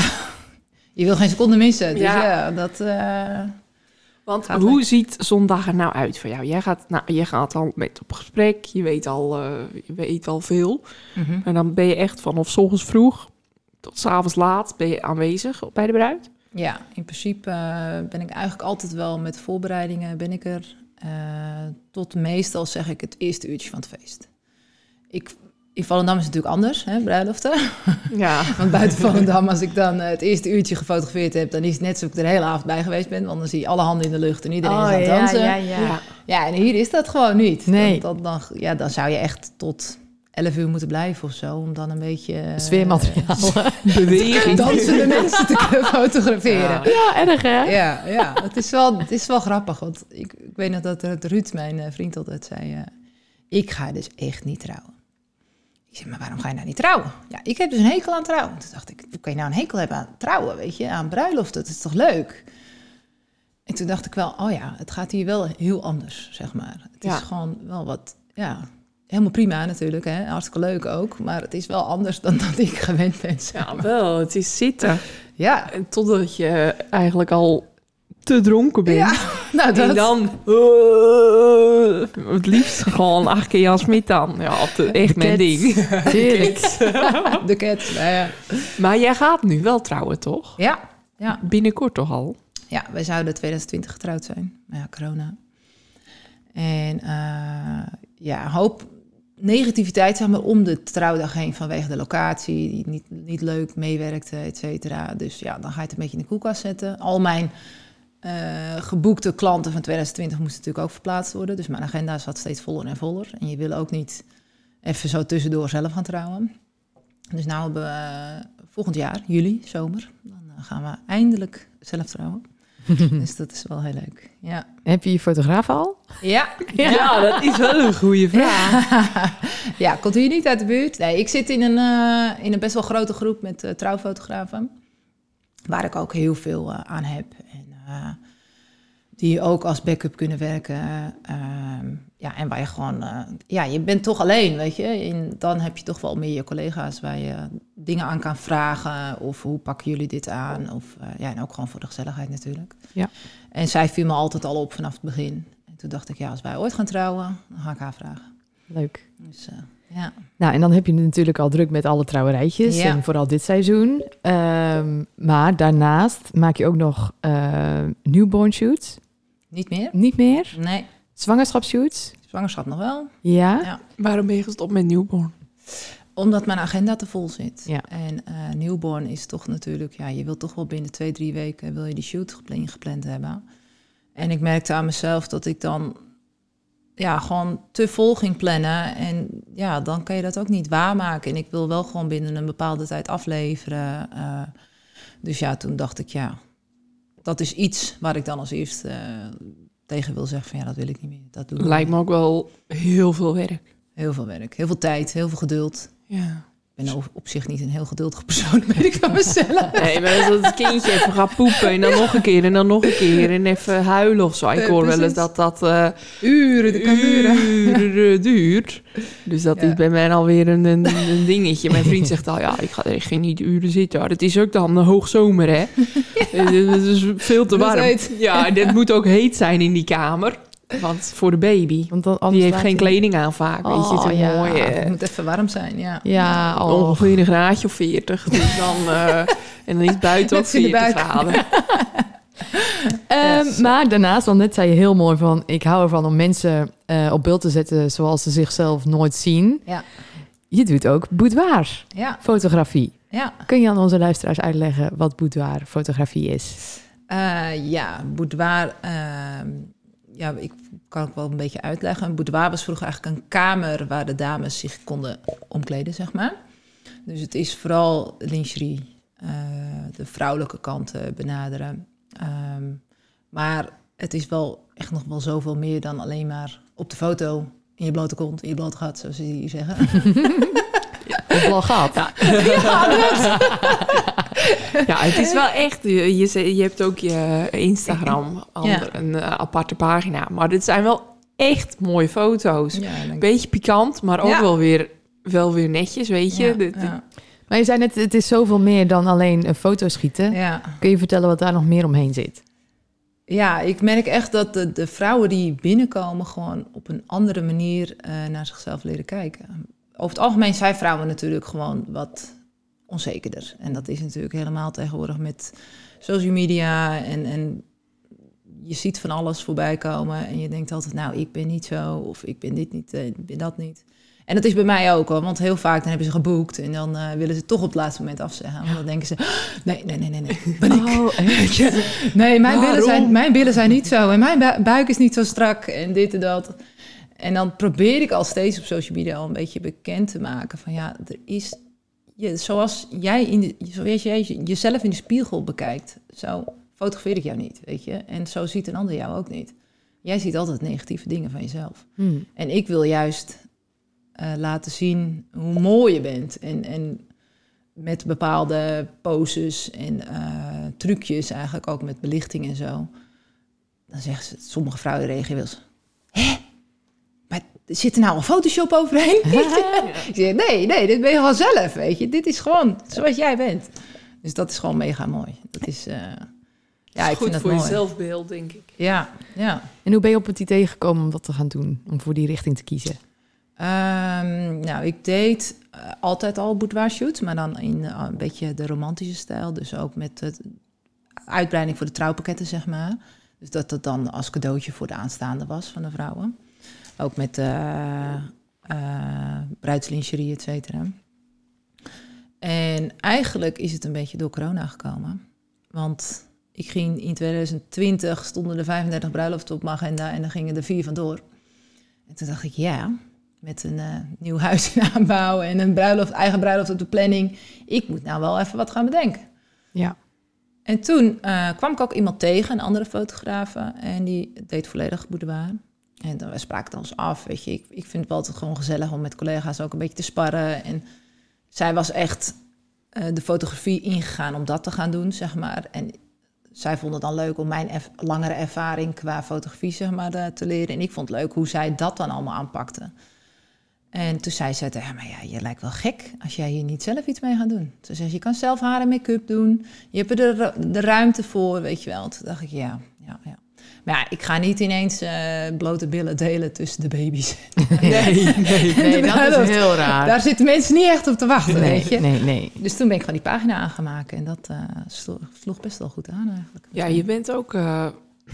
je wil geen seconde missen. Dus Ja. ja, dat... eh, Want hoe ziet zo'n dag er nou uit voor jou? Jij gaat, nou, jij gaat al met op gesprek, je weet al, eh, je weet al veel. mhm. En dan ben je echt vanaf 's ochtends vroeg tot 's avonds laat ben je aanwezig bij de bruid. Ja, in principe eh, ben ik eigenlijk altijd wel met voorbereidingen ben ik er. eh, tot meestal zeg ik het eerste uurtje van het feest. Ik in Volendam is het natuurlijk anders, hè, bruiloften. [LAUGHS] Ja. Want buiten Volendam, als ik dan eh, het eerste uurtje gefotografeerd heb... dan is het net alsof ik er de hele avond bij geweest ben. Want dan zie je alle handen in de lucht en iedereen is aan het dansen. Oh, ja, Ja, ja. ja. en hier is dat gewoon niet. Nee. Dan, dan, dan, ja, dan zou je echt tot 11 uur moeten blijven of zo... om dan een beetje... eh, Sfeermateriaal. [LAUGHS] [LAUGHS] Beweging. dansende mensen te kunnen [LAUGHS] fotograferen. Ja. ja, erg hè? Ja, ja het, is wel, het is wel grappig. Want ik, ik weet nog dat dat Ruud, mijn eh, vriend, altijd zei... eh, ik ga dus echt niet trouwen. Ik zei, maar waarom ga je nou niet trouwen? Ja, ik heb dus een hekel aan trouwen. Toen dacht ik, hoe kan je nou een hekel hebben aan trouwen, weet je? Aan bruiloft, dat is toch leuk? En toen dacht ik wel, oh ja, het gaat hier wel heel anders, zeg maar. Het Ja. is gewoon wel wat, ja... Helemaal prima natuurlijk, hè? hartstikke leuk ook. Maar het is wel anders dan [LAUGHS] dat ik gewend ben. zeg Ja, wel. Het is zitten. ja. Totdat je eigenlijk al te dronken bent. ja. [LAUGHS] Nou, En dan eh, het liefst gewoon acht keer Jan Smit dan. Ja, echt mijn ding. [LAUGHS] Heerlijk. de cat. Ja, ja. Maar jij gaat nu wel trouwen, toch? ja, ja. Binnenkort toch al? Ja, wij zouden 2020 getrouwd zijn. Maar ja, corona. En eh, ja, hoop negativiteit zeg maar, om de trouwdag heen vanwege de locatie, die niet, niet leuk meewerkte, et cetera. Dus ja, dan ga je het een beetje in de koelkast zetten. Al mijn eh, geboekte klanten van 2020 moesten natuurlijk ook verplaatst worden. Dus mijn agenda zat steeds voller en voller. En je wil ook niet even zo tussendoor zelf gaan trouwen. Dus nou hebben we eh, volgend jaar, juli, zomer, dan eh, gaan we eindelijk zelf trouwen. [LAUGHS] dus dat is wel heel leuk. Ja. Heb je je fotograaf al? Ja. [LAUGHS] Ja, dat is wel een goede vraag. [LAUGHS] ja, komt hier niet uit de buurt? Nee, ik zit in een, eh, in een best wel grote groep met eh, trouwfotografen. Waar ik ook heel veel eh, aan heb. En eh, die ook als backup kunnen werken. Ja, en waar je gewoon... eh, ja, je bent toch alleen, weet je. En dan heb je toch wel meer je collega's waar je dingen aan kan vragen. Of hoe pakken jullie dit aan? Of eh, ja, en ook gewoon voor de gezelligheid natuurlijk. Ja. En zij viel me altijd al op vanaf het begin. En toen dacht ik, ja, als wij ooit gaan trouwen, dan ga ik haar vragen. Leuk. Dus eh, ja. Nou, en dan heb je natuurlijk al druk met alle trouwerijtjes. Ja. En vooral dit seizoen. Ehm, maar daarnaast maak je ook nog newborn shoots. Niet meer? Niet meer. Nee, Zwangerschapsshoots. zwangerschap nog wel. Ja. Ja. Waarom ben je gestopt met newborn? Omdat mijn agenda te vol zit. Ja. En eh newborn is toch natuurlijk, ja, je wilt toch wel binnen twee, drie weken wil je die shoot gepland, gepland hebben. En ik merkte aan mezelf dat ik dan ja, gewoon te vol ging plannen. En ja, dan kan je dat ook niet waarmaken. En ik wil wel gewoon binnen een bepaalde tijd afleveren. eh. dus ja, toen dacht ik, ja, dat is iets waar ik dan als eerst eh, tegen wil zeggen van ja, dat wil ik niet meer. Dat doe ik Lijkt me ook wel heel veel werk. Heel veel werk, heel veel tijd, heel veel geduld. Ja. Ik ben op, zich niet een heel geduldige persoon, [LAUGHS] weet ik van mezelf. Nee, maar als het kindje even gaat poepen en dan nog een keer en dan nog een keer en even huilen of zo. Ik hoor wel eens dat dat eh, Uren, dat kan duren. uren duurt. Dus dat Ja. is bij mij alweer een, een, een dingetje. Mijn vriend zegt al, ja, ik ga er geen niet uren zitten. Het is ook dan een hoogzomer, hè? [LAUGHS] Eh, Het is veel te Dat warm. Ja, dit moet ook heet zijn in die kamer. Want voor de baby. Want dan, Die anders heeft geen hij- kleding aan vaak, weet je. Oh, Het is ja. mooi, eh, Het moet even warm zijn, ja. Ja, oh. ongeveer een graadje of 40. Dus [LAUGHS] dan, eh, en dan is buiten ook Net in de 40 buik. graden. [LAUGHS] Ehm, Yes. Maar daarnaast, want net zei je heel mooi van... ik hou ervan om mensen eh, op beeld te zetten zoals ze zichzelf nooit zien. Ja. Je doet ook boudoir Ja, fotografie. ja. Kun je aan onze luisteraars uitleggen wat boudoir fotografie is? Eh, ja, boudoir. Ja, ik kan ook wel een beetje uitleggen. Een boudoir was vroeger eigenlijk een kamer waar de dames zich konden omkleden, zeg maar. Dus het is vooral lingerie, eh, de vrouwelijke kanten benaderen. Ehm, maar het is wel echt nog wel zoveel meer dan alleen maar op de foto in je blote kont, in je blote gat, zoals ze hier zeggen. [LAUGHS] Wel gehad? Ja, [LAUGHS] het is wel echt... Je, je, hebt ook je Instagram, ander, een eh, aparte pagina. Maar dit zijn wel echt mooie foto's. Ja. Beetje pikant, maar ook Ja. wel, weer, wel weer netjes, weet je. Ja, Dit- ja, Maar je zei net, het is zoveel meer dan alleen een foto schieten. ja. Kun je vertellen wat daar nog meer omheen zit? Ja, ik merk echt dat de, de vrouwen die binnenkomen gewoon op een andere manier eh, naar zichzelf leren kijken. Over het algemeen zijn vrouwen natuurlijk gewoon wat onzekerder. En dat is natuurlijk helemaal tegenwoordig met social media en, en je ziet van alles voorbij komen en je denkt altijd, nou, ik ben niet zo of ik ben dit niet, eh, ik ben dat niet. En dat is bij mij ook hoor, want heel vaak dan hebben ze geboekt en dan eh, willen ze toch op het laatste moment afzeggen. Want dan denken ze, nee, nee, nee, nee, nee, ben ik. Oh? [LAUGHS] Nee, mijn billen, zijn, mijn billen zijn niet zo en mijn bu- buik is niet zo strak en dit en dat. En dan probeer ik al steeds op social media al een beetje bekend te maken van ja, er is, je, zoals jij, in de, zoals jij jezelf in de spiegel bekijkt, zo fotografeer ik jou niet, weet je. En zo ziet een ander jou ook niet. Jij ziet altijd negatieve dingen van jezelf. Hmm. En ik wil juist eh, laten zien hoe mooi je bent. En, en met bepaalde poses en eh, trucjes, eigenlijk ook met belichting en zo. Dan zeggen ze, sommige vrouwen reageren wel eens... Hè? Zit er nou een Photoshop overheen? [LAUGHS] [LAUGHS] ik zeg, nee, nee, dit ben je gewoon zelf, weet je. Dit is gewoon zoals jij bent. Dus dat is gewoon mega mooi. Dat is... eh, ja, ik Goed vind dat voor je mooi. zelfbeeld, denk ik. Ja, ja. En hoe ben je op het idee gekomen om dat te gaan doen? Om voor die richting te kiezen? Ehm, nou, ik deed eh, altijd al boudoir shoots, maar dan in eh, een beetje de romantische stijl. Dus ook met de uitbreiding voor de trouwpakketten, zeg maar. Dus dat dat dan als cadeautje voor de aanstaande was van de vrouwen. Ook met eh eh bruidslingerie, et cetera. En eigenlijk is het een beetje door corona gekomen. Want ik ging in 2020, stonden er 35 bruiloften op mijn agenda en dan gingen er vier vandoor. En toen dacht ik, ja, met een eh, nieuw huis [LAUGHS] in aanbouw en een bruiloft, eigen bruiloft op de planning. Ik moet nou wel even wat gaan bedenken. Ja. En toen kwam ik ook iemand tegen, een andere fotograaf, en die deed volledig boudoir. En dan we spraken ons af, weet je. Ik, ik vind het wel altijd gewoon gezellig om met collega's ook een beetje te sparren. En zij was echt eh, de fotografie ingegaan om dat te gaan doen, zeg maar. En zij vond het dan leuk om mijn langere ervaring qua fotografie, zeg maar, eh, te leren. En ik vond het leuk hoe zij dat dan allemaal aanpakte. En toen zei ze tegen mij, ja, je lijkt wel gek als jij hier niet zelf iets mee gaat doen. Ze je kan zelf haar en make-up doen. Je hebt er de, de ruimte voor, weet je wel. Toen dacht ik, ja, ja, ja. Maar ja, ik ga niet ineens eh, blote billen delen tussen de baby's. [LAUGHS] Nee, [LAUGHS] nee. Nee, dat is heel raar. Daar zitten mensen niet echt op te wachten, nee, weet je. nee, nee. Dus toen ben ik gewoon die pagina aangemaakt. En dat eh, sloeg, sloeg best wel goed aan eigenlijk. Ja, je bent ook... eh,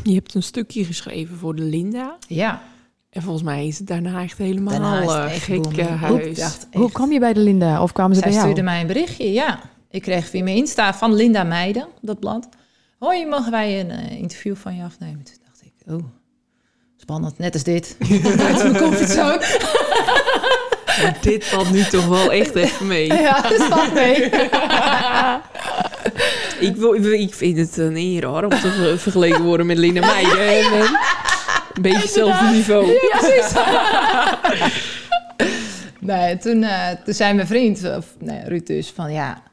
je hebt een stukje geschreven voor de Linda. Ja, En volgens mij is het daarna echt helemaal Daarna echt gek huis. dacht Hoe kwam je bij de Linda? Of kwamen ze Zij bij jou? stuurde mij een berichtje, ja. Ik kreeg via mijn Insta van Linda Meijden, dat blad. Hoi, mogen wij een eh, interview van je afnemen? Oh, spannend, net als dit. [LAUGHS] Uit mijn comfortzone. Dit valt nu toch wel echt even mee. [LAUGHS] ja, dat valt mee. [LAUGHS] Ik, wil, ik vind het een eer hoor, om te ver- vergeleken worden met Linda Meijden. En, eh, Een beetje hetzelfde niveau. precies. nee, toen, toen zei mijn vriend, of nee, Ruud dus, van ja,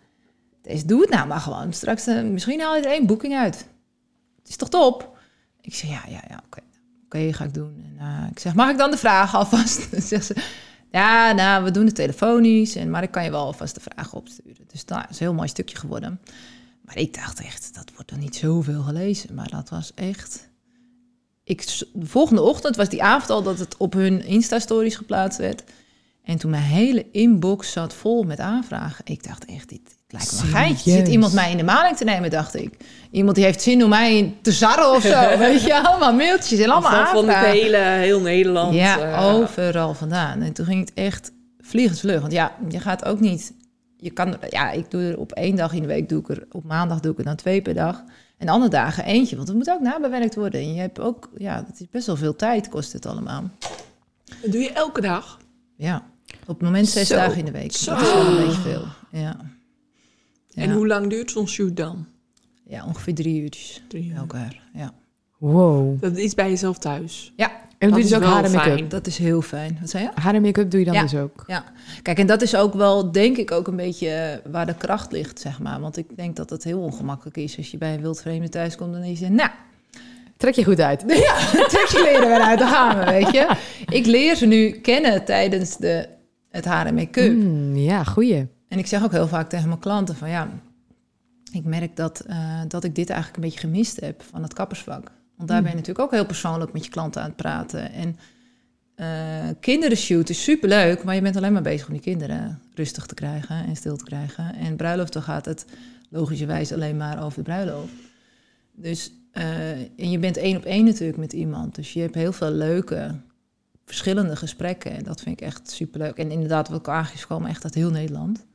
deze, doe het nou maar gewoon. Straks, eh, misschien haal je er één boeking uit. Het is toch top? Ik zeg, ja, ja, ja, oké. Oké, ga ik doen. En, eh, ik zeg, mag ik dan de vraag alvast? [LAUGHS] Dan zegt ze, ja, nou, we doen het telefonisch, en, maar ik kan je wel alvast de vraag opsturen. Dus dat is een heel mooi stukje geworden. Maar ik dacht echt, dat wordt er niet zoveel gelezen. Maar dat was echt... Ik, de volgende ochtend was die avond al dat het op hun Insta-stories geplaatst werd. En toen mijn hele inbox zat vol met aanvragen. Ik dacht echt, dit, lijkt me een. Serieus? Zit iemand mij in de maling te nemen, dacht ik. Iemand die heeft zin om mij te zarren of zo. [LAUGHS] Weet je, allemaal mailtjes en allemaal Van, van het hele, heel Nederland. Ja, eh, overal vandaan. En toen ging het echt vliegensvlug. Want ja, je gaat ook niet... Je kan, ja, ik doe er op één dag in de week, doe ik er, op maandag doe ik er dan twee per dag. En andere dagen eentje, want het moet ook nabewerkt worden. En je hebt ook, ja, dat is best wel veel tijd, kost het allemaal. Dat doe je elke dag. Ja, op het moment zes Zo. dagen in de week. Zo. Dat is wel een beetje veel. Ja. En hoe lang duurt zo'n shoot dan? Ja, ongeveer drie uurtjes Drie uur. elke keer. Ja. Wow. Dat is bij jezelf thuis. ja, En doe Dat je dus is ook haar en make-up? fijn. dat is heel fijn. Wat zei je? Haar en make-up doe je dan Ja. dus ook? Ja, kijk, en dat is ook wel, denk ik, ook een beetje eh, waar de kracht ligt, zeg maar. Want ik denk dat het heel ongemakkelijk is als je bij een wildvreemde thuis komt en je zegt, nou, Trek je goed uit. [LAUGHS] ja, trek je kleren weer uit, gaan we, weet je. Ik leer ze nu kennen tijdens de, het haar en make-up. Mm, ja, goeie. En ik zeg ook heel vaak tegen mijn klanten van, ja, ik merk dat, eh, dat ik dit eigenlijk een beetje gemist heb van het kappersvak. Want daar ben je natuurlijk ook heel persoonlijk met je klanten aan het praten. En eh kinderen shoot is superleuk, maar je bent alleen maar bezig om die kinderen rustig te krijgen en stil te krijgen. En bruiloften gaat het logischerwijs alleen maar over de bruiloft. Dus, eh, en je bent één op één natuurlijk met iemand. Dus je hebt heel veel leuke verschillende gesprekken. En dat vind ik echt superleuk. En inderdaad, wat ik aangeef, komen echt uit heel Nederland.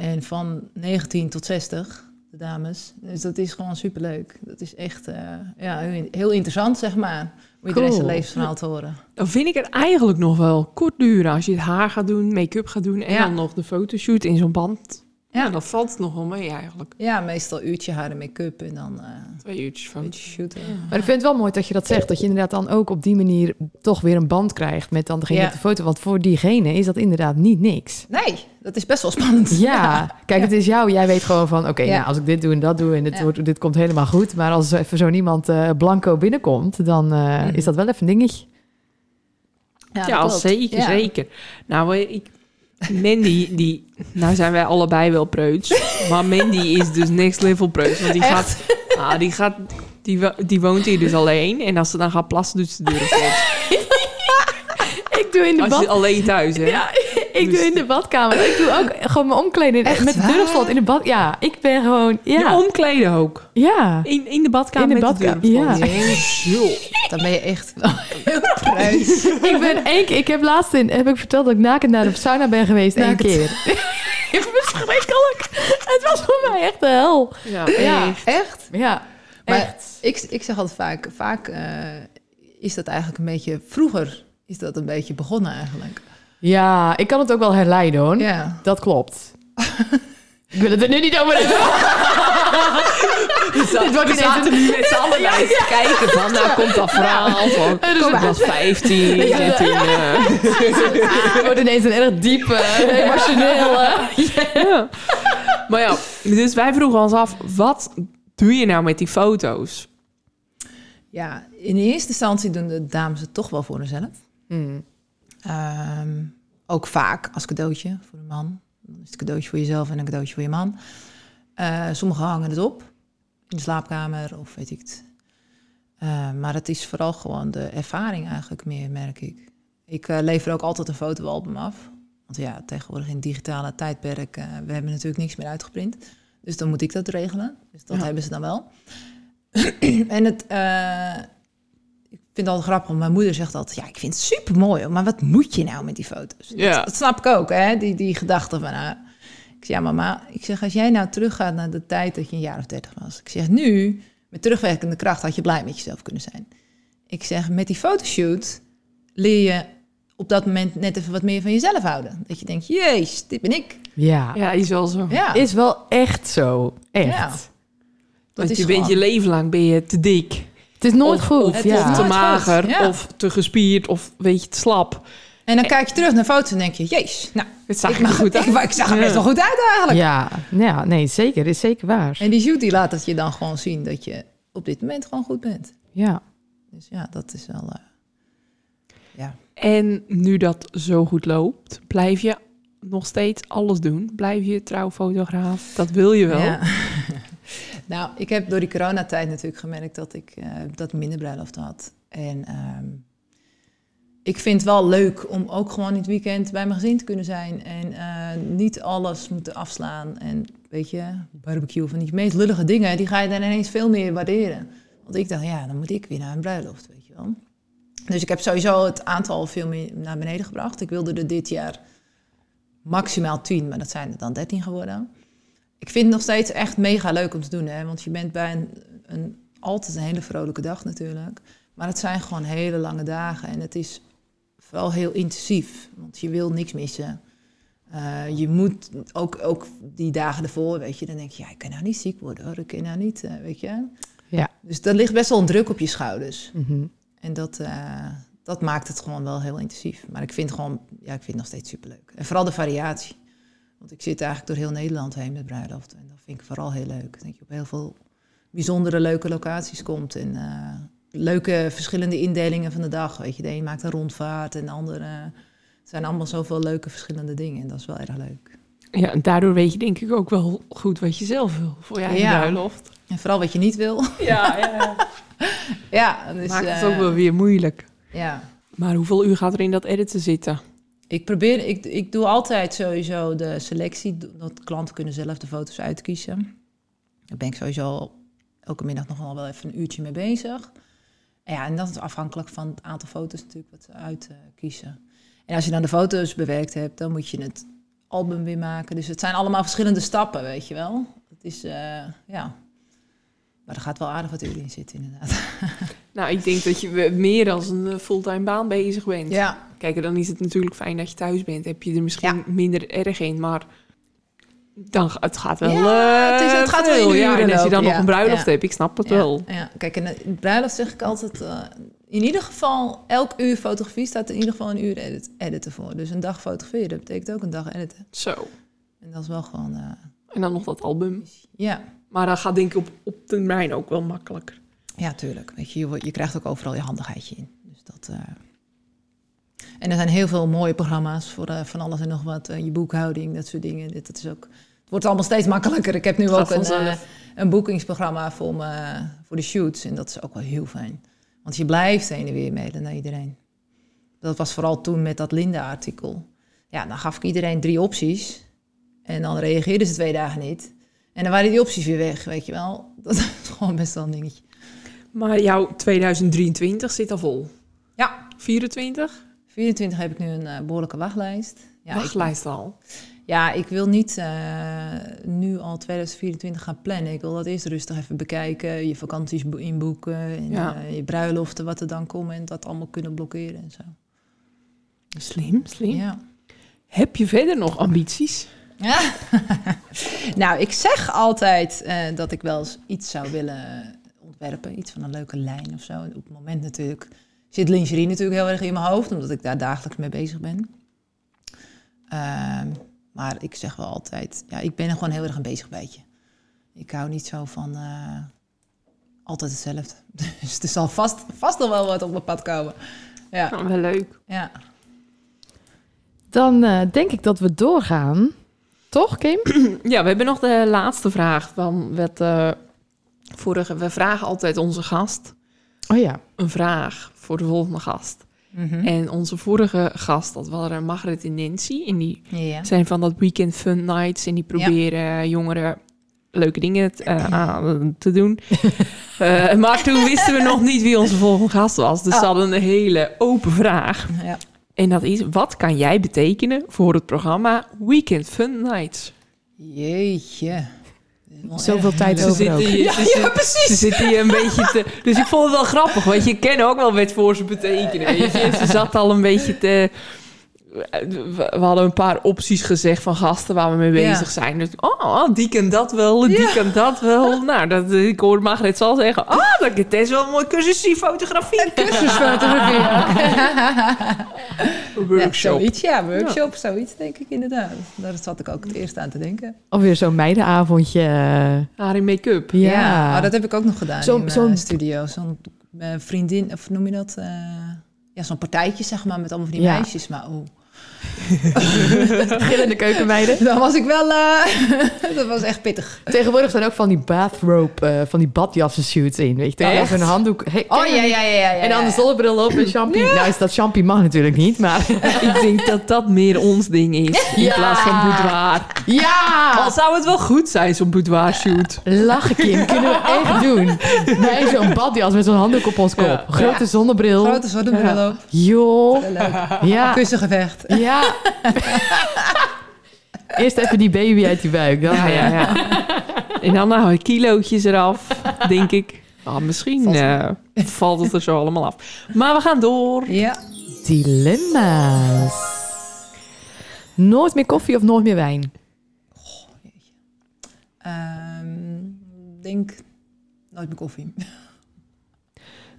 En van 19 tot 60, de dames. Dus dat is gewoon superleuk. Dat is echt eh, ja, heel, interessant, zeg maar. Om iedereen zijn Cool. levensverhaal te horen. Dan vind ik het eigenlijk nog wel kort duren als je het haar gaat doen, make-up gaat doen en Ja. dan nog de fotoshoot in zo'n band. Ja, dat valt nog wel mee eigenlijk. Ja, meestal uurtje haar en make-up en dan eh Twee uurtjes van. shooten. Maar ik vind het wel mooi dat je dat zegt. Dat je inderdaad dan ook op die manier toch weer een band krijgt met dan degene Ja. de foto. Want voor diegene is dat inderdaad niet niks. Nee, dat is best wel spannend. Ja, [LAUGHS] kijk, het is jou. Jij weet gewoon van, oké, Ja. nou, als ik dit doe en dat doe en dit, Ja. wordt, dit komt helemaal goed. Maar als er even zo iemand eh, blanco binnenkomt, dan eh, Mhm. is dat wel even een dingetje. Ja, klopt. zeker, Ja. zeker. Nou, ik, Mandy, die, nou zijn wij allebei wel preuts, maar Mandy is dus next level preuts, want die Echt? gaat, ah, die gaat, die, wo- die woont hier dus alleen en als ze dan gaat plassen, doet ze de deur op slot. [LAUGHS] Ik doe in de Als je bad... alleen thuis, hè? Ja, ik Dus- doe in de badkamer. Ik doe ook gewoon mijn omkleden Echt met de deur op slot in de bad. Ja, ik ben gewoon... Je Ja, omkleden ook. ja. In, in de badkamer In de de badkamer, slot. ja. Jezus. Dan ben je echt wel heel prijs. [LAUGHS] Ik ben één keer... Ik heb laatst in... Heb ik verteld dat ik nakend naar de sauna ben geweest. één keer. [LAUGHS] Verschrikkelijk. Het was voor mij echt de hel. Ja, Ja. echt. Echt? Ja, Maar echt. ik, ik zeg altijd vaak, vaak eh, is dat eigenlijk een beetje... Vroeger is dat een beetje begonnen eigenlijk. Ja, ik kan het ook wel herleiden hoor. Ja. Dat klopt. [LAUGHS] ik wil het er nu niet over hebben. [LAUGHS] Dit wordt zaten nu met z'n allen kijken van, nou komt dat verhaal van, dus- ik was 15 en toen... eh, [LAUGHS] wordt ineens een erg diepe, emotionele... ja. Maar ja, dus wij vroegen ons af, wat doe je nou met die foto's? ja, in eerste instantie doen de dames het toch wel voor hunzelf. Hmm. Ehm, ook vaak als cadeautje voor een man. Dan is het cadeautje voor jezelf en een cadeautje voor je man. Eh, sommigen hangen het op in de slaapkamer of weet ik het. Eh, maar het is vooral gewoon de ervaring eigenlijk meer, merk ik. Ik eh, lever ook altijd een fotoalbum af. Want ja, tegenwoordig in het digitale tijdperk, we hebben natuurlijk niks meer uitgeprint. Dus dan moet ik dat regelen. Dus dat Ja. hebben ze dan wel. [CLEARS THROAT] en het, vind het altijd grappig, want mijn moeder zegt altijd... ja, ik vind het super mooi, maar wat moet je nou met die foto's? Ja. Dat, dat snap ik ook, hè, die, die gedachte van... haar. ik zeg, ja mama, ik zeg, als jij nou teruggaat naar de tijd dat je een jaar of dertig was... ik zeg, nu, met terugwerkende kracht, had je blij met jezelf kunnen zijn. Ik zeg, met die fotoshoot leer je op dat moment net even wat meer van jezelf houden. Dat je denkt, jeez, dit ben ik. Ja. Ja, is wel zo. Ja, Is wel echt zo. Echt. Ja. dat Want is je bent je leven lang ben je te dik. Het is nooit of, goed. Of, Het ja. of te mager, ja. of te gespierd, of weet je, te slap. En dan kijk je terug naar foto's en denk je, jeez, nou, Het zag ik, er goed [LAUGHS] uit. ik, ik zag er best wel goed uit eigenlijk. Ja, ja, nee, zeker. Is zeker waar. En die shoot die laat het je dan gewoon zien dat je op dit moment gewoon goed bent. Ja. Dus ja, dat is wel... eh, ja. En nu dat zo goed loopt, blijf je nog steeds alles doen. Blijf je trouwfotograaf. Dat wil je wel. Ja. [LAUGHS] nou, ik heb door die coronatijd natuurlijk gemerkt dat ik eh, dat minder bruiloft had. En ehm, ik vind het wel leuk om ook gewoon in het weekend bij mijn gezin te kunnen zijn. En eh, niet alles moeten afslaan. En weet je, barbecue van die meest lullige dingen, die ga je dan ineens veel meer waarderen. Want ik dacht, ja, dan moet ik weer naar een bruiloft, weet je wel. Dus ik heb sowieso het aantal veel meer naar beneden gebracht. Ik wilde er dit jaar maximaal 10, maar dat zijn er dan 13 geworden. Ik vind het nog steeds echt mega leuk om te doen, hè? want je bent bij een, een altijd een hele vrolijke dag natuurlijk. Maar het zijn gewoon hele lange dagen en het is vooral heel intensief, want je wil niks missen. Eh, je moet ook, ook die dagen ervoor, weet je, dan denk je, ja, ik kan nou niet ziek worden hoor, ik kan nou niet, eh, weet je. Ja. Dus er ligt best wel een druk op je schouders. Mhm. En dat, eh, dat maakt het gewoon wel heel intensief. Maar ik vind het gewoon, ja, ik vind het nog steeds superleuk. En vooral de variatie. Want ik zit eigenlijk door heel Nederland heen met bruiloft. En dat vind ik vooral heel leuk. Dat je op heel veel bijzondere leuke locaties komt. En eh, leuke verschillende indelingen van de dag. Weet je, de een maakt een rondvaart en de andere... het zijn allemaal zoveel leuke verschillende dingen. En dat is wel erg leuk. Ja, en daardoor weet je denk ik ook wel goed wat je zelf wil voor je eigen Ja. bruiloft. En vooral wat je niet wil. Ja, ja. [LAUGHS] ja, dus, Maakt het eh, ook wel weer moeilijk. Ja. Maar hoeveel uur gaat er in dat editen zitten? Ik probeer, ik, ik doe altijd sowieso de selectie, dat klanten kunnen zelf de foto's uitkiezen. Daar ben ik sowieso elke middag nog wel even een uurtje mee bezig. Ja, en dat is afhankelijk van het aantal foto's natuurlijk wat ze uitkiezen. en als je dan de foto's bewerkt hebt, dan moet je het album weer maken. Dus het zijn allemaal verschillende stappen, weet je wel. Het is, eh, ja... Maar er gaat wel aardig wat uren in zitten, inderdaad. [LAUGHS] Nou, ik denk dat je meer dan een eh, fulltime baan bezig bent. Ja, Kijk, dan is het natuurlijk fijn dat je thuis bent. Heb je er misschien minder erg in, maar dan het gaat wel. Ja, eh, het is- het gaat wel veel. ja, uren en als je dan nog een bruiloft hebt, ik snap het wel. Ja, kijk, en in bruiloft zeg ik altijd... eh, in ieder geval, elk uur fotografie staat in ieder geval een uur edit, editen voor. Dus een dag fotograferen, dat betekent ook een dag editen. Zo. En dat is wel gewoon... eh, En dan nog dat album. ja, Maar dat gaat denk ik op, op termijn ook wel makkelijker. Ja, tuurlijk. Weet je, je, krijgt ook overal je handigheidje in. Dus dat, eh. En er zijn heel veel mooie programma's voor eh, van alles en nog wat. eh, je boekhouding, dat soort dingen. Dit, dat is ook, het wordt allemaal steeds makkelijker. Ik heb nu ook een, een boekingsprogramma voor, me, voor de shoots. En dat is ook wel heel fijn. Want je blijft heen en weer mailen naar iedereen. Dat was vooral toen met dat Linda-artikel. Ja, dan gaf ik iedereen drie opties. En dan reageerden ze twee dagen niet. En dan waren die opties weer weg, weet je wel. [LAUGHS] Dat is gewoon best wel een dingetje. Maar jouw 2023 zit al vol. Ja, 24? 24 heb ik nu een eh, behoorlijke wachtlijst. Ja, ik, Wachtlijst al. ja, ik wil niet eh, nu al 2024 gaan plannen. Ik wil dat eerst rustig even bekijken. Je vakanties bo- inboeken. En Ja. eh, je bruiloften, wat er dan komt. En dat allemaal kunnen blokkeren en zo. Slim, slim. Ja. Heb je verder nog ambities? Ja. [LAUGHS] nou, ik zeg altijd eh, dat ik wel eens iets zou willen ontwerpen. Iets van een leuke lijn of zo. En op het moment natuurlijk zit lingerie natuurlijk heel erg in mijn hoofd. Omdat ik daar dagelijks mee bezig ben. Ehm, maar ik zeg wel altijd, ja, ik ben er gewoon heel erg een bezig bijtje. Ik hou niet zo van eh, altijd hetzelfde. [LAUGHS] Dus er zal vast, vast nog wel wat op mijn pad komen. Ja, Nou, wel leuk. ja. Dan eh, denk ik dat we doorgaan. Toch, Kim? [CLEARS THROAT] Ja, we hebben nog de laatste vraag van eh, vorige. We vragen altijd onze gast Oh ja. een vraag voor de volgende gast. Mhm. En onze vorige gast, dat waren Margaret en Nancy. En die zijn van dat weekend fun nights. En die proberen jongeren leuke dingen te, eh, aan te doen. [LAUGHS] Eh, maar toen wisten we nog niet wie onze volgende gast was. Dus Oh. ze hadden een hele open vraag. ja. En dat is, wat kan jij betekenen voor het programma Weekend Fun Nights? Jeetje. Zoveel tijd over ook. hier, Ja, ze, ja, zit- precies. ze zitten hier een beetje te... Dus ik vond het wel grappig, want je kent ook wel wat voor ze betekenen. Weet je? Ze zat al een beetje te... We hadden een paar opties gezegd van gasten waar we mee Ja. bezig zijn. Dus, oh, die kan dat wel, die Ja. kan dat wel. [LAUGHS] Nou, dat, ik hoorde Margret zal zeggen... Ah, dat het is wel een mooi cursus fotografie. Cursusfotografie. [LAUGHS] Ja, Workshop. zoiets, ja, workshop, zoiets denk ik inderdaad. Daar zat ik ook het eerst aan te denken. Of weer zo'n meidenavondje. eh, Haar in make-up. Ja. maar dat heb ik ook nog gedaan Zo'n- in mijn zo'n- studio. Zo'n eh, vriendin, of noem je dat? eh, ja, zo'n partijtje zeg maar, met allemaal van die Ja. meisjes. Maar oh, [LAUGHS] Gillende keukenmeiden. dan was ik wel... eh, [LAUGHS] dat was echt pittig. Tegenwoordig zijn ook van die bathrobe, eh, van die badjassen shoots in. Weet je? Even een handdoek. Hey, Oh ja, ja, ja, ja. ja En dan de zonnebril op en champie. Nou is dat champie mag natuurlijk niet, maar... [LAUGHS] Ik denk dat dat meer ons ding is. In plaats van boudoir. Ja! Al zou het wel goed zijn, zo'n boudoir shoot. Lachen, Kim. Kunnen we echt doen. Wij zo'n badjas met zo'n handdoek op ons kop. Ja. Grote zonnebril. Grote zonnebril op. Joh. Ja. Kussengevecht. Ja. [LAUGHS] Eerst even die baby uit die buik. Dan Ja, ja, ja. En dan nou kilootjes eraf, denk ik. Ah, misschien Valt eh, valt het er zo allemaal af. Maar we gaan door. Ja. Dilemma's. Nooit meer koffie of nooit meer wijn? Ehm, denk nooit meer koffie.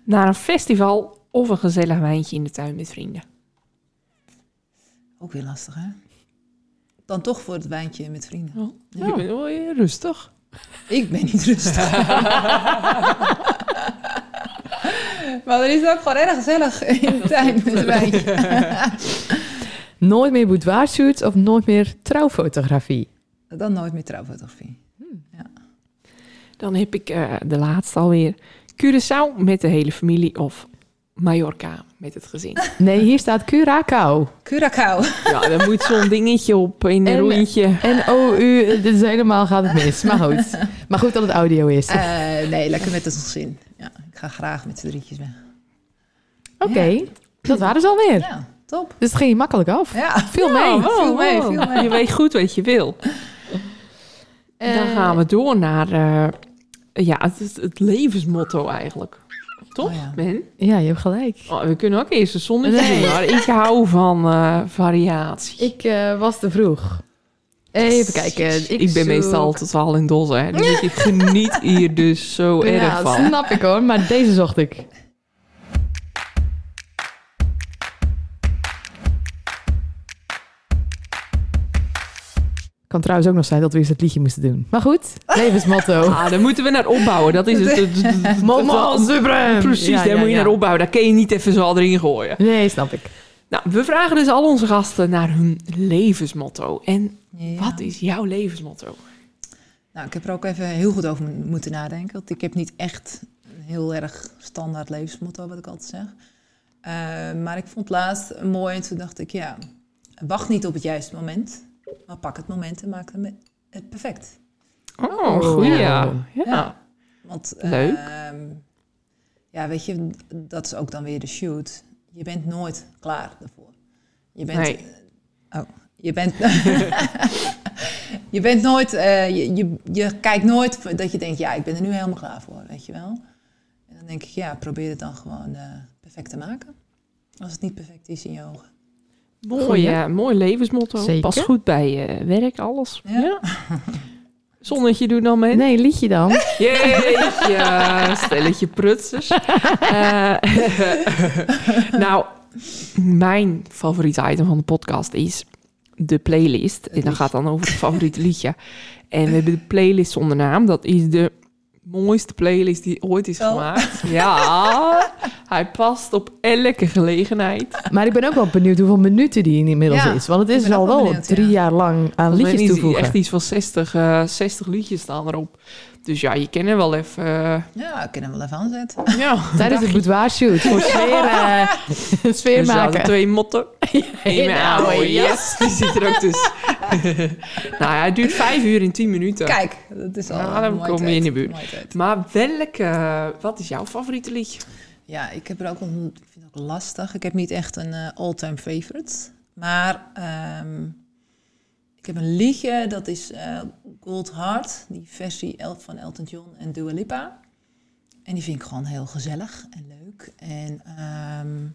Naar een festival of een gezellig wijntje in de tuin met vrienden. Ook weer lastig, hè? Dan toch voor het wijntje met vrienden. Oh, Ja. Je bent wel weer rustig. Ik ben niet rustig. [LAUGHS] maar dan is het ook gewoon erg gezellig in de tuin met een wijntje. [LAUGHS] Nooit meer boudoir shoots of nooit meer trouwfotografie? Dan nooit meer trouwfotografie. Dan heb ik eh, de laatste alweer. Curaçao met de hele familie of Mallorca met het gezin. [LAUGHS] Nee, hier staat Curacao. Curacao. Ja, dan moet zo'n dingetje op in een En- rondje. En oh, u, dit is helemaal gaat het mis. Maar goed. Maar goed dat het audio is. Eh, nee, lekker met het gezin. Ja, ik ga graag met z'n drietjes weg. Oké, dat waren ze alweer. Ja, top. Dus het ging je makkelijk af. Ja, Veel Ja, mee. Viel mee, viel mee. Je weet goed wat je wil. Dan Eh, gaan we door naar eh, ja, het, het, het levensmotto eigenlijk. Toch, Oh ja. Ben? Ja, je hebt gelijk. Oh, we kunnen ook eerst een zonnetje Nee. doen, maar ik hou van eh, variatie. Ik eh, was te vroeg. Even kijken. Ik, Ik, ben meestal altijd wel in dos, hè. Dus ik geniet hier dus zo erg Ja, van. snap ik hoor, maar deze zocht ik. Kan trouwens ook nog zijn dat we eerst het liedje moesten doen. Maar goed, levensmotto. [LAUGHS] Ah, daar moeten we naar opbouwen. Dat is het. [LAUGHS] Moment supreme. Precies, Ja, daar ja, moet je ja. naar opbouwen. Daar kun je niet even zo al erin gooien. Nee, snap ik. Nou, we vragen dus al onze gasten naar hun levensmotto. En Ja. wat is jouw levensmotto? Nou, ik heb er ook even heel goed over mo- moeten nadenken. Want ik heb niet echt een heel erg standaard levensmotto, wat ik altijd zeg. Eh, maar ik vond laatst een mooi en toen dacht ik, ja, wacht niet op het juiste moment. Maar pak het moment en maak het, perfect. Oh, goeie. Ja. Ja. Want, Leuk. ehm, ja, weet je, dat is ook dan weer de shoot. Je bent nooit klaar daarvoor. Je bent, Nee. oh, je bent, [LAUGHS] je bent nooit, eh, je, je, je kijkt nooit dat je denkt, ja, ik ben er nu helemaal klaar voor, weet je wel. En dan denk ik, ja, probeer het dan gewoon eh, perfect te maken. Als het niet perfect is in je ogen. Mooi, Goeie. ja, mooi levensmotto. Zeker. Past goed bij je werk, alles. Ja. Ja. [LAUGHS] Zonnetje doen dan mee. Nee, liedje dan. [LAUGHS] Jeetje, stelletje prutsers. [LAUGHS] Eh, nou, mijn favoriete item van de podcast is de playlist. En dat gaat dan over het favoriete liedje. En we hebben de playlist zonder naam. Dat is de mooiste playlist die ooit is Oh. gemaakt. Ja, hij past op elke gelegenheid. Maar ik ben ook wel benieuwd hoeveel minuten die inmiddels Ja, is. Want het is al wel benieuwd, drie ja. jaar lang aan Volgens liedjes toevoegen. echt iets van 60, eh 60 liedjes staan erop. Dus ja, je kan er wel even... eh, Ja, ik kan hem wel even aanzetten. ja, Tijdens de boudoir shoot. Voor sfeer, eh, [LAUGHS] sfeer maken. twee motten. [LAUGHS] Eén nou, oude yes. yes. Die zit er ook tussen. [LAUGHS] nou ja, het duurt vijf uur in tien minuten. Kijk, dat is al een dan kom je in de buurt. Maar welke... Wat is jouw favoriete liedje? Ja, ik heb er ook een, ik vind het ook lastig. Ik heb niet echt een eh, all-time favorite. Maar ehm, ik heb een liedje, dat is eh, Gold Heart, die versie van Elton John en Dua Lipa. En die vind ik gewoon heel gezellig en leuk. En ehm,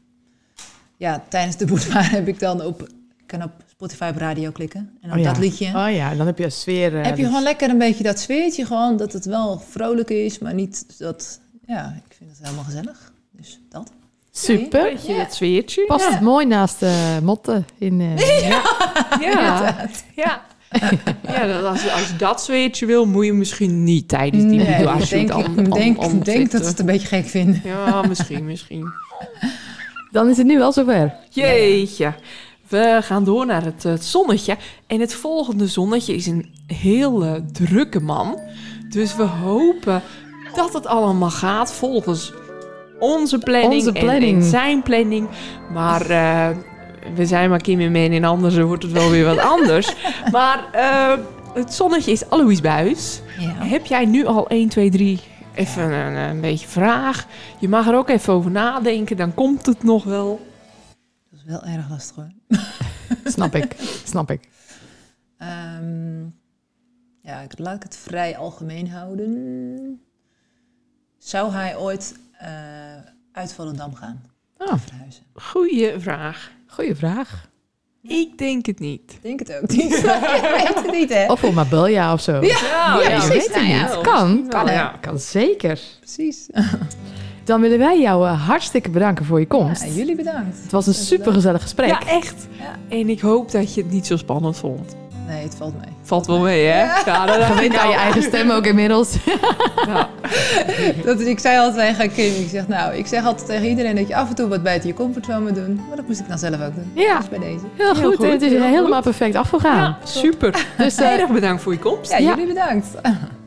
ja, tijdens de boudoir [LAUGHS] heb ik dan op, kan op Spotify op radio klikken. En op Oh ja. dat liedje Oh ja, dan heb je een sfeer. eh, heb je dus- gewoon lekker een beetje dat sfeertje gewoon, dat het wel vrolijk is, maar niet dat, ja, ik vind het helemaal gezellig. Dus dat. Super. Beetje het sfeertje. Past Ja. het mooi naast de motten in... eh, [LAUGHS] Ja. Ja. ja. ja dat als, als je dat zweertje wil, moet je misschien niet tijdens die Nee, boudoir ik denk, denk, denk dat ze het een beetje gek vinden. Ja, misschien, misschien. Dan is het nu wel zover. Jeetje. We gaan door naar het, eh, het zonnetje. En het volgende zonnetje is een heel eh, drukke man. Dus we hopen dat het allemaal gaat volgens onze planning, Onze en- planning. En, zijn planning. Maar eh, we zijn maar Kim en Men en anders wordt het wel weer wat anders. [LAUGHS] Maar het zonnetje is Alois Buis. Ja. Heb jij nu al 1, 2, 3 even een, een beetje vraag? Je mag er ook even over nadenken, dan komt het nog wel. Wel erg lastig hoor. [LAUGHS] Snap ik. Snap ik. Ehm, ja, ik, laat ik het vrij algemeen houden. Zou hij ooit eh uit Volendam gaan? Oh, Verhuizen? Goeie vraag. goeie vraag. Ik denk het niet. Ik denk het ook niet. [LAUGHS] Je weet het niet, hè? Of voor Mabelja of zo. Ja, Ja, weet het Nou niet. Kan. Kan, wel, hè? ja. kan zeker. Precies. [LAUGHS] Dan willen wij jou eh, hartstikke bedanken voor je komst. Ja, jullie bedankt. Het was een super gezellig gesprek. Ja, echt. Ja. En ik hoop dat je het niet zo spannend vond. Nee, het valt mee. Valt wel mee, hè? Ja, dat aan je eigen stem ook inmiddels. [LAUGHS] Ja. Dat, ik zei altijd tegen Kim, ik zeg nou, ik zeg altijd tegen iedereen dat je af en toe wat buiten je comfortzone moet doen. Maar dat moest ik dan zelf ook doen. Ja. Dus bij deze. Heel goed. goed, en het is heel helemaal goed. perfect afgegaan. Ja, super. Dus eh, Erg bedankt voor je komst. Ja, Ja. jullie bedankt. [LAUGHS]